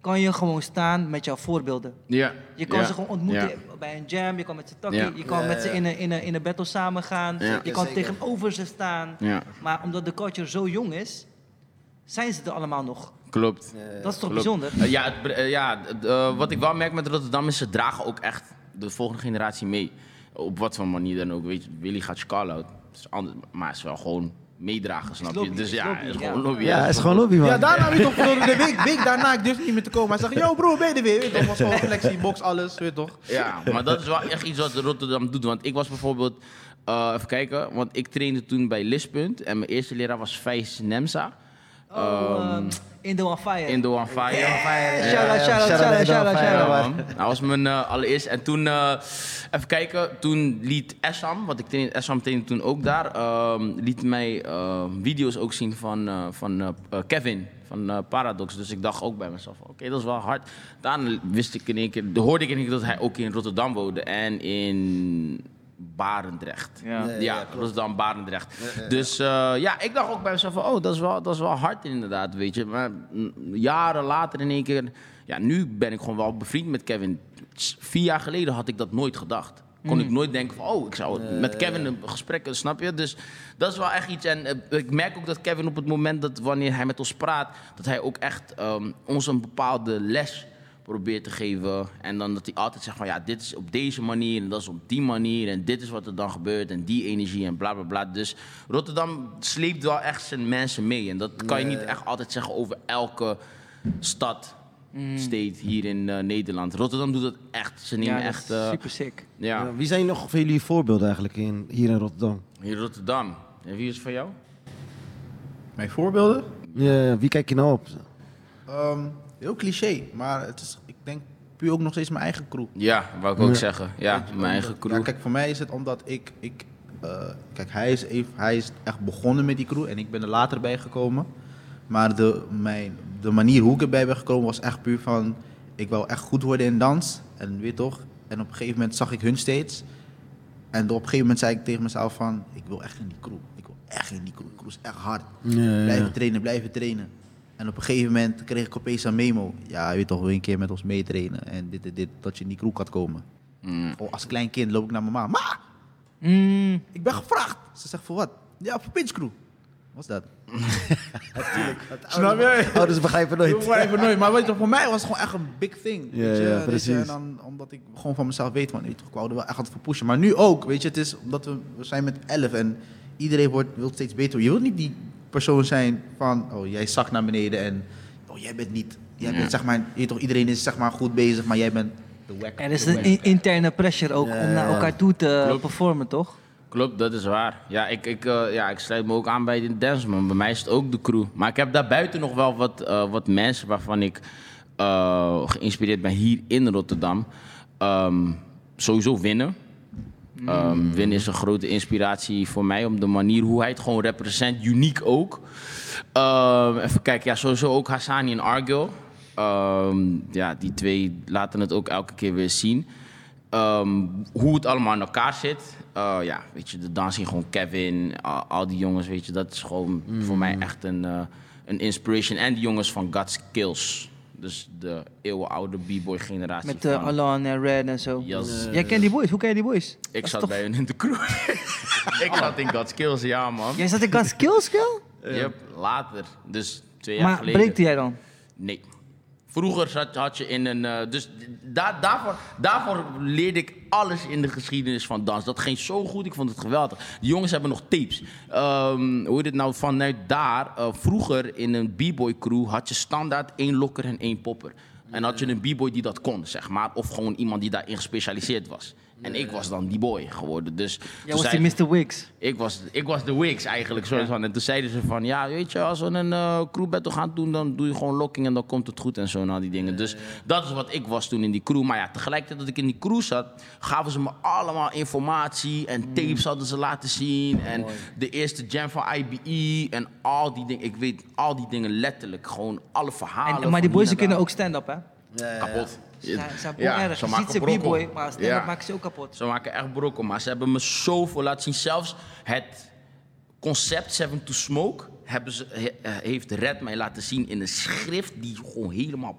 kan je gewoon staan met jouw voorbeelden. Ja. Je kan Ja. ze gewoon ontmoeten Ja. bij een jam, je kan met ze takkie, Ja. je kan Ja, met ze in een, in, een, in een battle samen gaan, Ja. je kan Zeker. tegenover ze staan. Ja, Maar omdat de culture zo jong is, zijn ze er allemaal nog. klopt. Dat is toch Klopt. bijzonder? Eh, ja, het, eh, ja eh, wat ik wel merk met Rotterdam is ze dragen ook echt de volgende generatie mee. Op wat voor manier dan ook. Weet je, Willy gaat je call-out. Het is anders, maar het is wel gewoon meedragen, snap je? Dus ja, het is gewoon lobby. Ja, het is gewoon lobby, man. Ja, daarna heb je toch de week, week daarna, ik durfde niet meer te komen. Hij zegt, yo bro, ben je er weer? Weet je toch, was gewoon flexie, box, alles, weet je toch? Ja, maar dat is wel echt iets wat Rotterdam doet. Want ik was bijvoorbeeld, eh, even kijken, want ik trainde toen bij Lispunt en mijn eerste leraar was Vijs Nemsa. Oh, Ehm, ehm, Indo on Fire. Indo on Fire. Shout-out, shout-out, shout-out, shout-out, Ja, shout-out. man. Dat was mijn eh, allereerste. En toen, eh, even kijken, toen liet Essam, wat ik trainde, trainde toen ook daar, ehm, liet mij eh, video's ook zien van, eh, van Kevin, van eh, Paradox. Dus ik dacht ook bij mezelf, oké, dat is wel hard. Daarna wist ik in één keer, hoorde ik in één keer dat hij ook in Rotterdam woonde en in Barendrecht. Ja. Ja, Rotterdam, Barendrecht. Dus eh, ja, ik dacht ook bij mezelf van, oh, dat is wel, dat is wel hard inderdaad, weet je. Maar mm, jaren later in één keer, ja, nu ben ik gewoon wel bevriend met Kevin. Vier jaar geleden had ik dat nooit gedacht. Kon ik nooit denken van, oh, ik zou met Kevin een gesprek, snap je? Dus dat is wel echt iets. En eh, ik merk ook dat Kevin op het moment dat wanneer hij met ons praat, dat hij ook echt ehm, ons een bepaalde les probeert te geven. En dan dat hij altijd zegt van ja, dit is op deze manier en dat is op die manier. En dit is wat er dan gebeurt en die energie en bla bla bla. Dus Rotterdam sleept wel echt zijn mensen mee. En dat kan je niet echt altijd zeggen over elke stad, state hier in eh, Nederland. Rotterdam doet het echt. Ze nemen Ja, dat echt... eh, super sick. ja, Ja, Wie zijn nog voor jullie voorbeelden eigenlijk in, hier in Rotterdam? hier in Rotterdam. En wie is het van jou? Mijn voorbeelden? Ja, wie kijk je nou op? Ehm, heel cliché, maar het is, ik denk puur ook nog steeds mijn eigen crew. Ja, wou ik ook Ja. zeggen. Ja, mijn eigen crew. Ja, kijk, voor mij is het omdat ik... ik eh, kijk, hij is, even, hij is echt begonnen met die crew en ik ben er later bij gekomen. Maar de, mijn, de manier hoe ik erbij ben gekomen was echt puur van... Ik wou echt goed worden in dans. En weet toch? En op een gegeven moment zag ik hun steeds. En op een gegeven moment zei ik tegen mezelf van... Ik wil echt in die crew. Ik wil echt in die crew. Die crew is echt hard. Ja, Blijven trainen, blijven trainen. En op een gegeven moment kreeg ik opeens een memo. Ja, je weet toch, wil een keer met ons meetrainen. En dit en dit, dat je in die crew kan komen. Mm. Oh, als klein kind loop ik naar mijn ma. Ma, Mm, ik ben gevraagd. Ze zegt, voor wat? Ja, voor Pinch Crew. Wat is dat? Snap je? Ouders begrijpen nooit. Ik begrijp het nooit. Maar weet je, voor mij was het gewoon echt een big thing. Ja, weet je? ja, Weet je, precies. En dan, omdat ik gewoon van mezelf weet, van, weet je, ik wou er wel echt aan voor pushen. Maar nu ook, weet je, het is omdat we, we zijn met elf en iedereen wordt, wil steeds beter. Je wilt niet die persoon zijn van, oh, jij zakt naar beneden en, oh, jij bent niet, jij bent zeg maar, je toch, iedereen is zeg maar goed bezig, maar jij bent de wack. er is een interne pressure ook Ja, om naar elkaar toe te Klopt. performen, toch? Klopt, dat is waar. Ja ik, ik, eh, ja, ik sluit me ook aan bij de dance, man. Bij mij is het ook de crew. Maar ik heb daarbuiten nog wel wat, eh, wat mensen waarvan ik eh, geïnspireerd ben hier in Rotterdam. Ehm, sowieso winnen. Ehm, winnen is een grote inspiratie voor mij. Om de manier hoe hij het gewoon represent. Uniek ook. Ehm, even kijken. Ja, sowieso ook Hassani en Argil. Ehm, ja, die twee laten het ook elke keer weer zien. Hoe het allemaal in elkaar zit. Eh, ja, weet je, de dansing gewoon Kevin, al, al die jongens, weet je, dat is gewoon voor mij echt een, eh, een inspiration. En die jongens van God's Kills. Dus de eeuwenoude b-boy generatie. Met uh, van, Alan en Red en zo. Yes. Jij kent die boys, hoe ken je die boys? Ik zat toch- bij hun in de crew. ik zat in God's Kills, ja man. Jij zat in Gas Kill Skill? Yep, later. Dus twee jaar Maar geleden. breekte jij dan? Nee. Vroeger zat, had je in een. eh, dus da, daarvoor, daarvoor leerde ik alles in de geschiedenis van dans. Dat ging zo goed, ik vond het geweldig. Die jongens hebben nog tapes. Ehm, hoe heet het nou? Vanuit daar, eh, vroeger in een b-boy crew had je standaard één lokker en één popper. En had je een b-boy die dat kon, zeg maar. Of gewoon iemand die daarin gespecialiseerd was. En ik was dan die boy geworden. Dus toen Jij was die Mr. Wiggs. ik was, ik was de Wigs eigenlijk. Soort van. En toen zeiden ze van, ja, weet je, als we een eh crew battle gaan doen, dan doe je gewoon locking en dan komt het goed en zo en al die dingen. Dus dat is wat ik was toen in die crew. Maar ja, tegelijkertijd dat ik in die crew zat, gaven ze me allemaal informatie en Mm. tapes hadden ze laten zien. En de eerste jam van IBE en al die dingen. Ik weet al die dingen letterlijk. Gewoon alle verhalen. En, maar die boys die kunnen ook stand-up, hè? daar. kapot. Ze Ja, erg. ze Je maken ziet ze brokkel. b-boy, maar stand-up Ja. maken ze ook kapot. Ze maken echt brokken, maar ze hebben me zoveel laten zien. Zelfs het concept Seven to Smoke hebben ze, he- eh, heeft Red mij laten zien in een schrift die gewoon helemaal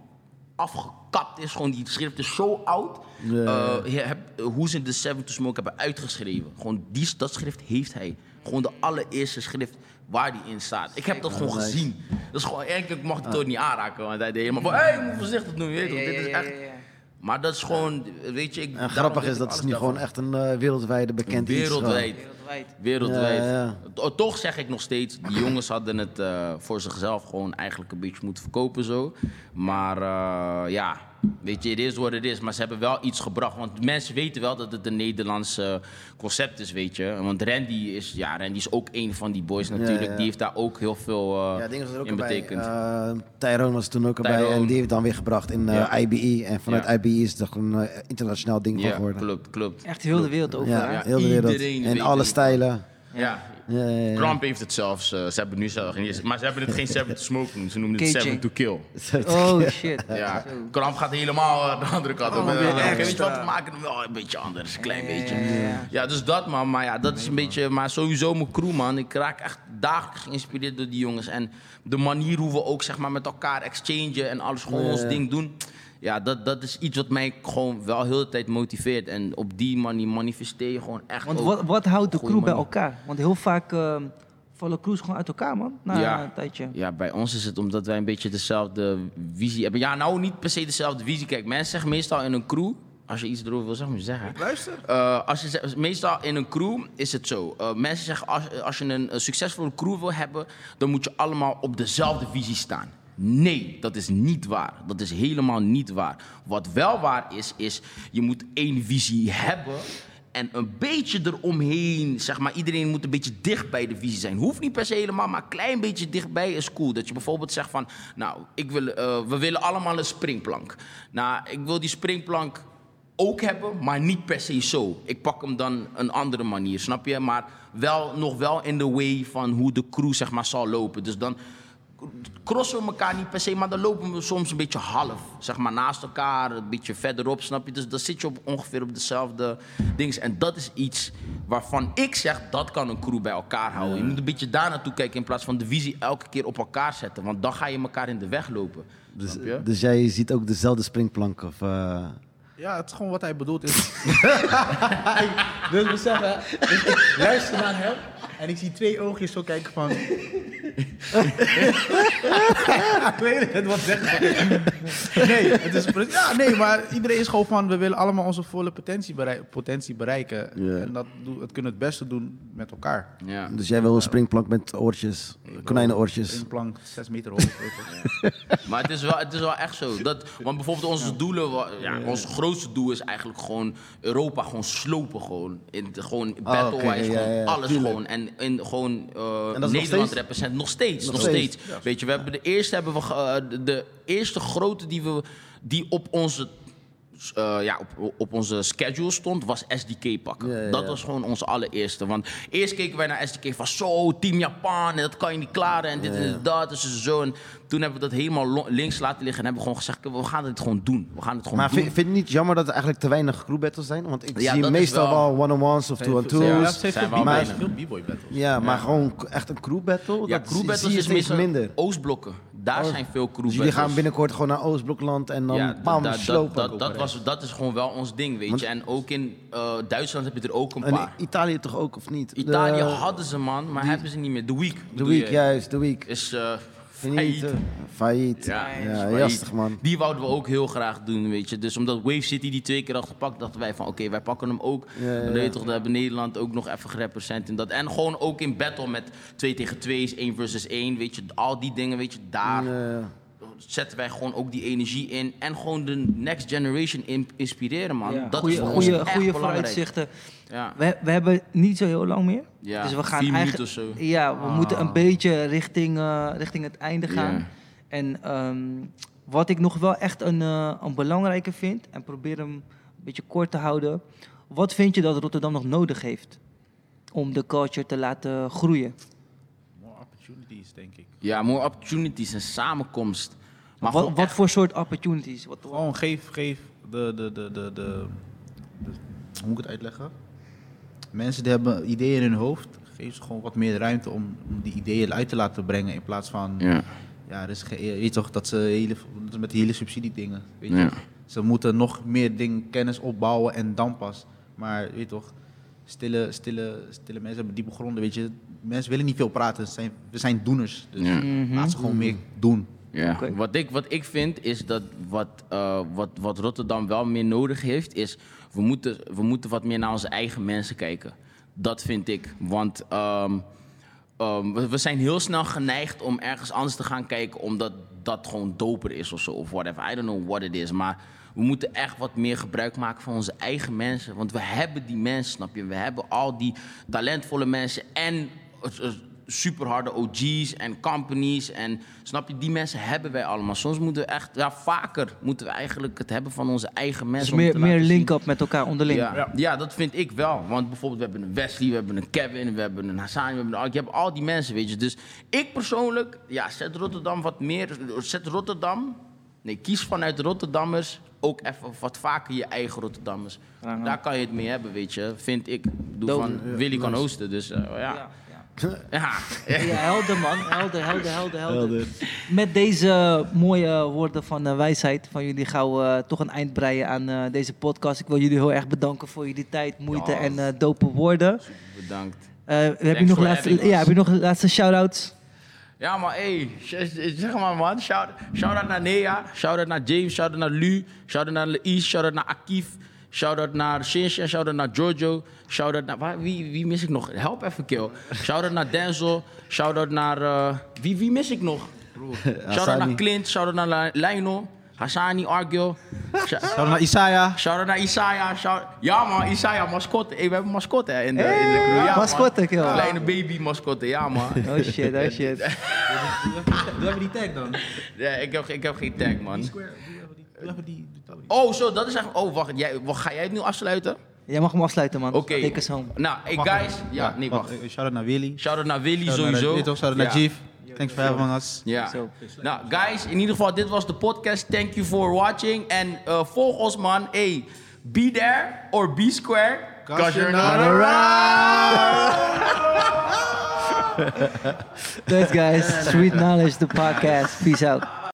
afgekapt is. Gewoon die schrift is zo oud. Eh, je hebt, eh, hoe ze de Seven to Smoke hebben uitgeschreven. Gewoon die, dat schrift heeft hij. Gewoon de allereerste schrift waar die in staat. Ik heb dat gewoon nice. gezien. Dat is gewoon, eigenlijk mag ik het ook niet aanraken. Want hij deed helemaal van, hé, hey, moet voorzichtig doen. Je weet toch, dit is echt... Maar dat is gewoon, weet je... Ik, En grappig is, dat is nu daarvan. gewoon echt een eh, wereldwijde bekend iets. Wereldwijd. Wereldwijd. Wereldwijd. Ja, ja, Toch zeg ik nog steeds, die jongens hadden het eh, voor zichzelf gewoon eigenlijk een beetje moeten verkopen zo. Maar eh, ja, weet je, het is wat het is. Maar ze hebben wel iets gebracht. Want mensen weten wel dat het een Nederlands eh, concept is, weet je. Want Randy is, ja, Randy is ook een van die boys natuurlijk. ja. Die heeft daar ook heel veel eh, Ja, dingen was er ook in bij. betekend. Eh, Tyrone was toen ook erbij Tyrone. en die heeft het dan weer gebracht in eh, Ja. IBE. En vanuit Ja. IBE is het toch een internationaal ding van ja, geworden. klopt, klopt. Echt heel de wereld over. Ja, heel de wereld. iedereen En alle stijlen. Ja. Trump heeft het zelfs, eh, ze hebben nu zelf, maar ze hebben het geen seven to smoke genoemd. Ze noemen het KJ. seven to kill. Oh shit. Ja, Kramp gaat helemaal eh, de andere kant op. Weet je wat, we maken hem wel een beetje anders, een klein beetje. ja. Ja, dus dat man, maar ja, dat is een beetje, maar sowieso mijn crew man. Ik raak echt dagelijks geïnspireerd door die jongens. En de manier hoe we ook zeg maar met elkaar exchangen en alles gewoon ons ding doen. Ja, dat, dat is iets wat mij gewoon wel heel de tijd motiveert. En op die manier manifesteer je gewoon echt Want ook wat, wat houdt de crew bij elkaar? Want heel vaak ehm, vallen crews gewoon uit elkaar, man. Na Ja. een tijdje. Ja, bij ons is het omdat wij een beetje dezelfde visie hebben. Ja, nou niet per se dezelfde visie. Kijk, mensen zeggen meestal in een crew, als je iets erover wil zeggen, moet je zeggen. Luister. Eh, als je zegt- meestal in een crew is het zo. Eh, mensen zeggen als, als je een, een succesvolle crew wil hebben, dan moet je allemaal op dezelfde visie staan. Nee, dat is niet waar. Dat is helemaal niet waar. Wat wel waar is, is je moet één visie hebben. En een beetje eromheen, zeg maar, iedereen moet een beetje dicht bij de visie zijn. Hoeft niet per se helemaal, maar een klein beetje dichtbij is cool. Dat je bijvoorbeeld zegt van, nou, ik wil, eh, we willen allemaal een springplank. Nou, ik wil die springplank ook hebben, maar niet per se zo. Ik pak hem dan een andere manier, snap je? Maar wel, nog wel in de way van hoe de crew zeg maar zal lopen. Dus dan crossen we elkaar niet per se, maar dan lopen we soms een beetje half. Zeg maar naast elkaar, een beetje verderop, snap je? Dus dan zit je op, ongeveer op dezelfde dingen. En dat is iets waarvan ik zeg, dat kan een crew bij elkaar houden. Je moet een beetje daar naartoe kijken in plaats van de visie elke keer op elkaar zetten. Want dan ga je elkaar in de weg lopen. Dus, snap je? dus jij ziet ook dezelfde springplank? Of, eh, Ja, het is gewoon wat hij bedoelt is. dus we zeggen, dus ik luister naar hem en ik zie twee oogjes zo kijken van. ik weet het, wat zeggen Nee, het is, ja, nee, maar iedereen is gewoon van, we willen allemaal onze volle potentie, potentie bereiken. En dat, doen- dat kunnen we het beste doen met elkaar. Ja. dus jij wil een springplank met oortjes, konijnenoortjes. Een plank, zes meter hoog. Maar het is wel, het is wel echt zo. Dat, want bijvoorbeeld onze doelen, ja, ons grootste doel is eigenlijk gewoon Europa gewoon slopen gewoon. In, gewoon battle oké, wise, ja, gewoon ja, alles tuurlijk. gewoon. En, en gewoon dat is nog Nederland steeds? represent. Nog steeds, nog, Nog steeds. steeds. Weet je, we hebben de eerste hebben we eh, de eerste grote die we die op onze eh, ja, op, op onze schedule stond, was SDK pakken. Ja, ja, Dat ja. was gewoon onze allereerste. Want eerst keken wij naar SDK van zo, Team Japan, en dat kan je niet klaren, en dit en dat, dus zo. En toen hebben we dat helemaal links laten liggen en hebben we gewoon gezegd, we gaan het gewoon doen. We gaan het gewoon Maar doen. vind, vind je het niet jammer dat er eigenlijk te weinig crew battles zijn? Want ik Ja, zie meestal wel- one-on-ones of Ja, two-on-twos. zijn wel maar- weinig. veel b-boy battles. Ja, maar gewoon echt een crew battle, ja, dat crew battles zie je is meestal minder. Oostblokken. Daar Oh. zijn veel crew Dus jullie gaan binnenkort gewoon naar Oostblokland en dan Ja, bam, slopen. dat, dat, was, dat is gewoon wel ons ding, weet je. En ook in eh, Duitsland heb je er ook een En paar. Italië toch ook, of niet? Italië De- hadden ze, man, maar hebben ze niet meer. The Week. De bedoel week, juist, de week. Is eh Failliet. failliet. Ja, Ja, is ja failliet. lastig man. Die wouden we ook heel graag doen, weet je. Dus omdat Wave City die twee keer had gepakt, dachten wij van... oké, wij pakken hem ook. Ja, ja, Dan weet je toch, dan hebben Nederland ook nog even gerepresent in dat. En gewoon ook in battle met 2 tegen 2 is 1 versus 1, weet je. Al die dingen, weet je, daar Ja. Zetten wij gewoon ook die energie in. En gewoon de next generation in- inspireren, man. Ja, Dat goeie, is voor goeie, ons echt goeie belangrijk. vooruitzichten. Ja. We, we hebben niet zo heel lang meer. Ja, dus we gaan vier minuten eigenlijk. of zo. Ja, we moeten een beetje richting, eh, richting het einde gaan. En ehm, wat ik nog wel echt een, eh, een belangrijke vind, en probeer hem een beetje kort te houden. Wat vind je dat Rotterdam nog nodig heeft om de culture te laten groeien? More opportunities, denk ik. Ja, more opportunities en samenkomst. Maar wat wat echt- voor soort opportunities? Wat, Gewoon geef, geef de, de, de, de, de, de- hoe moet ik het uitleggen? Mensen die hebben ideeën in hun hoofd, geef ze gewoon wat meer ruimte om, om die ideeën uit te laten brengen in plaats van, ja, Ja. er is ge- je weet toch, dat ze hele, met die hele subsidiedingen, weet je Ja. Ze moeten nog meer dingen, kennis opbouwen en dan pas. Maar je weet toch, stille, stille, stille mensen hebben diepe gronden, weet je. Mensen willen niet veel praten, ze zijn, we zijn doeners. Dus Ja. Mhm. laat ze gewoon meer doen. Ja. Wat, ik, wat ik vind is dat wat, eh, wat, wat Rotterdam wel meer nodig heeft, is we moeten, we moeten wat meer naar onze eigen mensen kijken. Dat vind ik. Want ehm, ehm, we, we zijn heel snel geneigd om ergens anders te gaan kijken, omdat dat gewoon doper is of zo, of whatever. I don't know what it is. Maar we moeten echt wat meer gebruik maken van onze eigen mensen. Want we hebben die mensen, snap je? We hebben al die talentvolle mensen en eh, eh, superharde OG's en companies. En snap je, die mensen hebben wij allemaal. Soms moeten we echt, ja, vaker moeten we eigenlijk het hebben van onze eigen mensen. Dus om meer, meer link-up met elkaar onderling. ja, ja. dat vind ik wel. Want bijvoorbeeld, we hebben een Wesley, we hebben een Kevin, we hebben een Hassan, we hebben een, je hebt al die mensen, weet je. Dus ik persoonlijk, ja, zet Rotterdam wat meer, zet Rotterdam, nee, kies vanuit Rotterdammers ook even wat vaker je eigen Rotterdammers. Ja. Daar kan je het mee hebben, weet je, vind ik. Dope. van Willy kan hosten, dus eh, ja. Ja, ja. helder man. Helder, helder, helder, helder. Met deze mooie woorden van eh, wijsheid van jullie gaan we eh, toch een eind breien aan eh, deze podcast. Ik wil jullie heel erg bedanken voor jullie tijd, moeite Ja. en eh dope woorden. Bedankt. Eh, heb, je nog laatste, ja, heb je nog laatste shout-outs? Ja, maar hey, sh- zeg maar man. Shout, shout-out naar Nea, shout-out naar James, shout-out naar Lu, shout-out naar Leis, shout-out naar Akif, shout-out naar Shinsha, shout-out naar Giorgio, shout-out naar... Waar, wie, wie mis ik nog? Help even, kill. Shout-out naar Denzel, shout-out naar... eh, wie, wie mis ik nog? Shout-out naar. Clint, shout-out naar Li- Lionel, Hassani, Argyo. Sh- Shout naar Isaiah. Shout-out naar Isaiah. Shout ja man, Isaiah, mascotte. Hey, we hebben mascotte hè, in de, in de crew. Ja, man. mascotte, kill. Kleine baby mascotte, ja man. Oh shit, oh shit. Doe even die tag dan. Ja, ik, heb, ik heb geen tag man. Die... Oh, zo, dat is echt. Oh, wacht. Jij, wacht, ga jij het nu afsluiten? Jij mag hem afsluiten man. Oké. Take us home. Nou, hey guys. Ja, nee, wacht. Shout-out naar Willy. Shout-out naar Willy naar- sowieso. weet toch, Shout-out naar Ja. Jeef. Thanks for having us. Ja. Zo. Nou, guys, in ieder geval, dit was de podcast. Thank you for watching. En eh, volg ons, man. Hey, be there or be square. Cause you're not around. Thanks guys. Sweet Knowledge, the podcast. Peace out.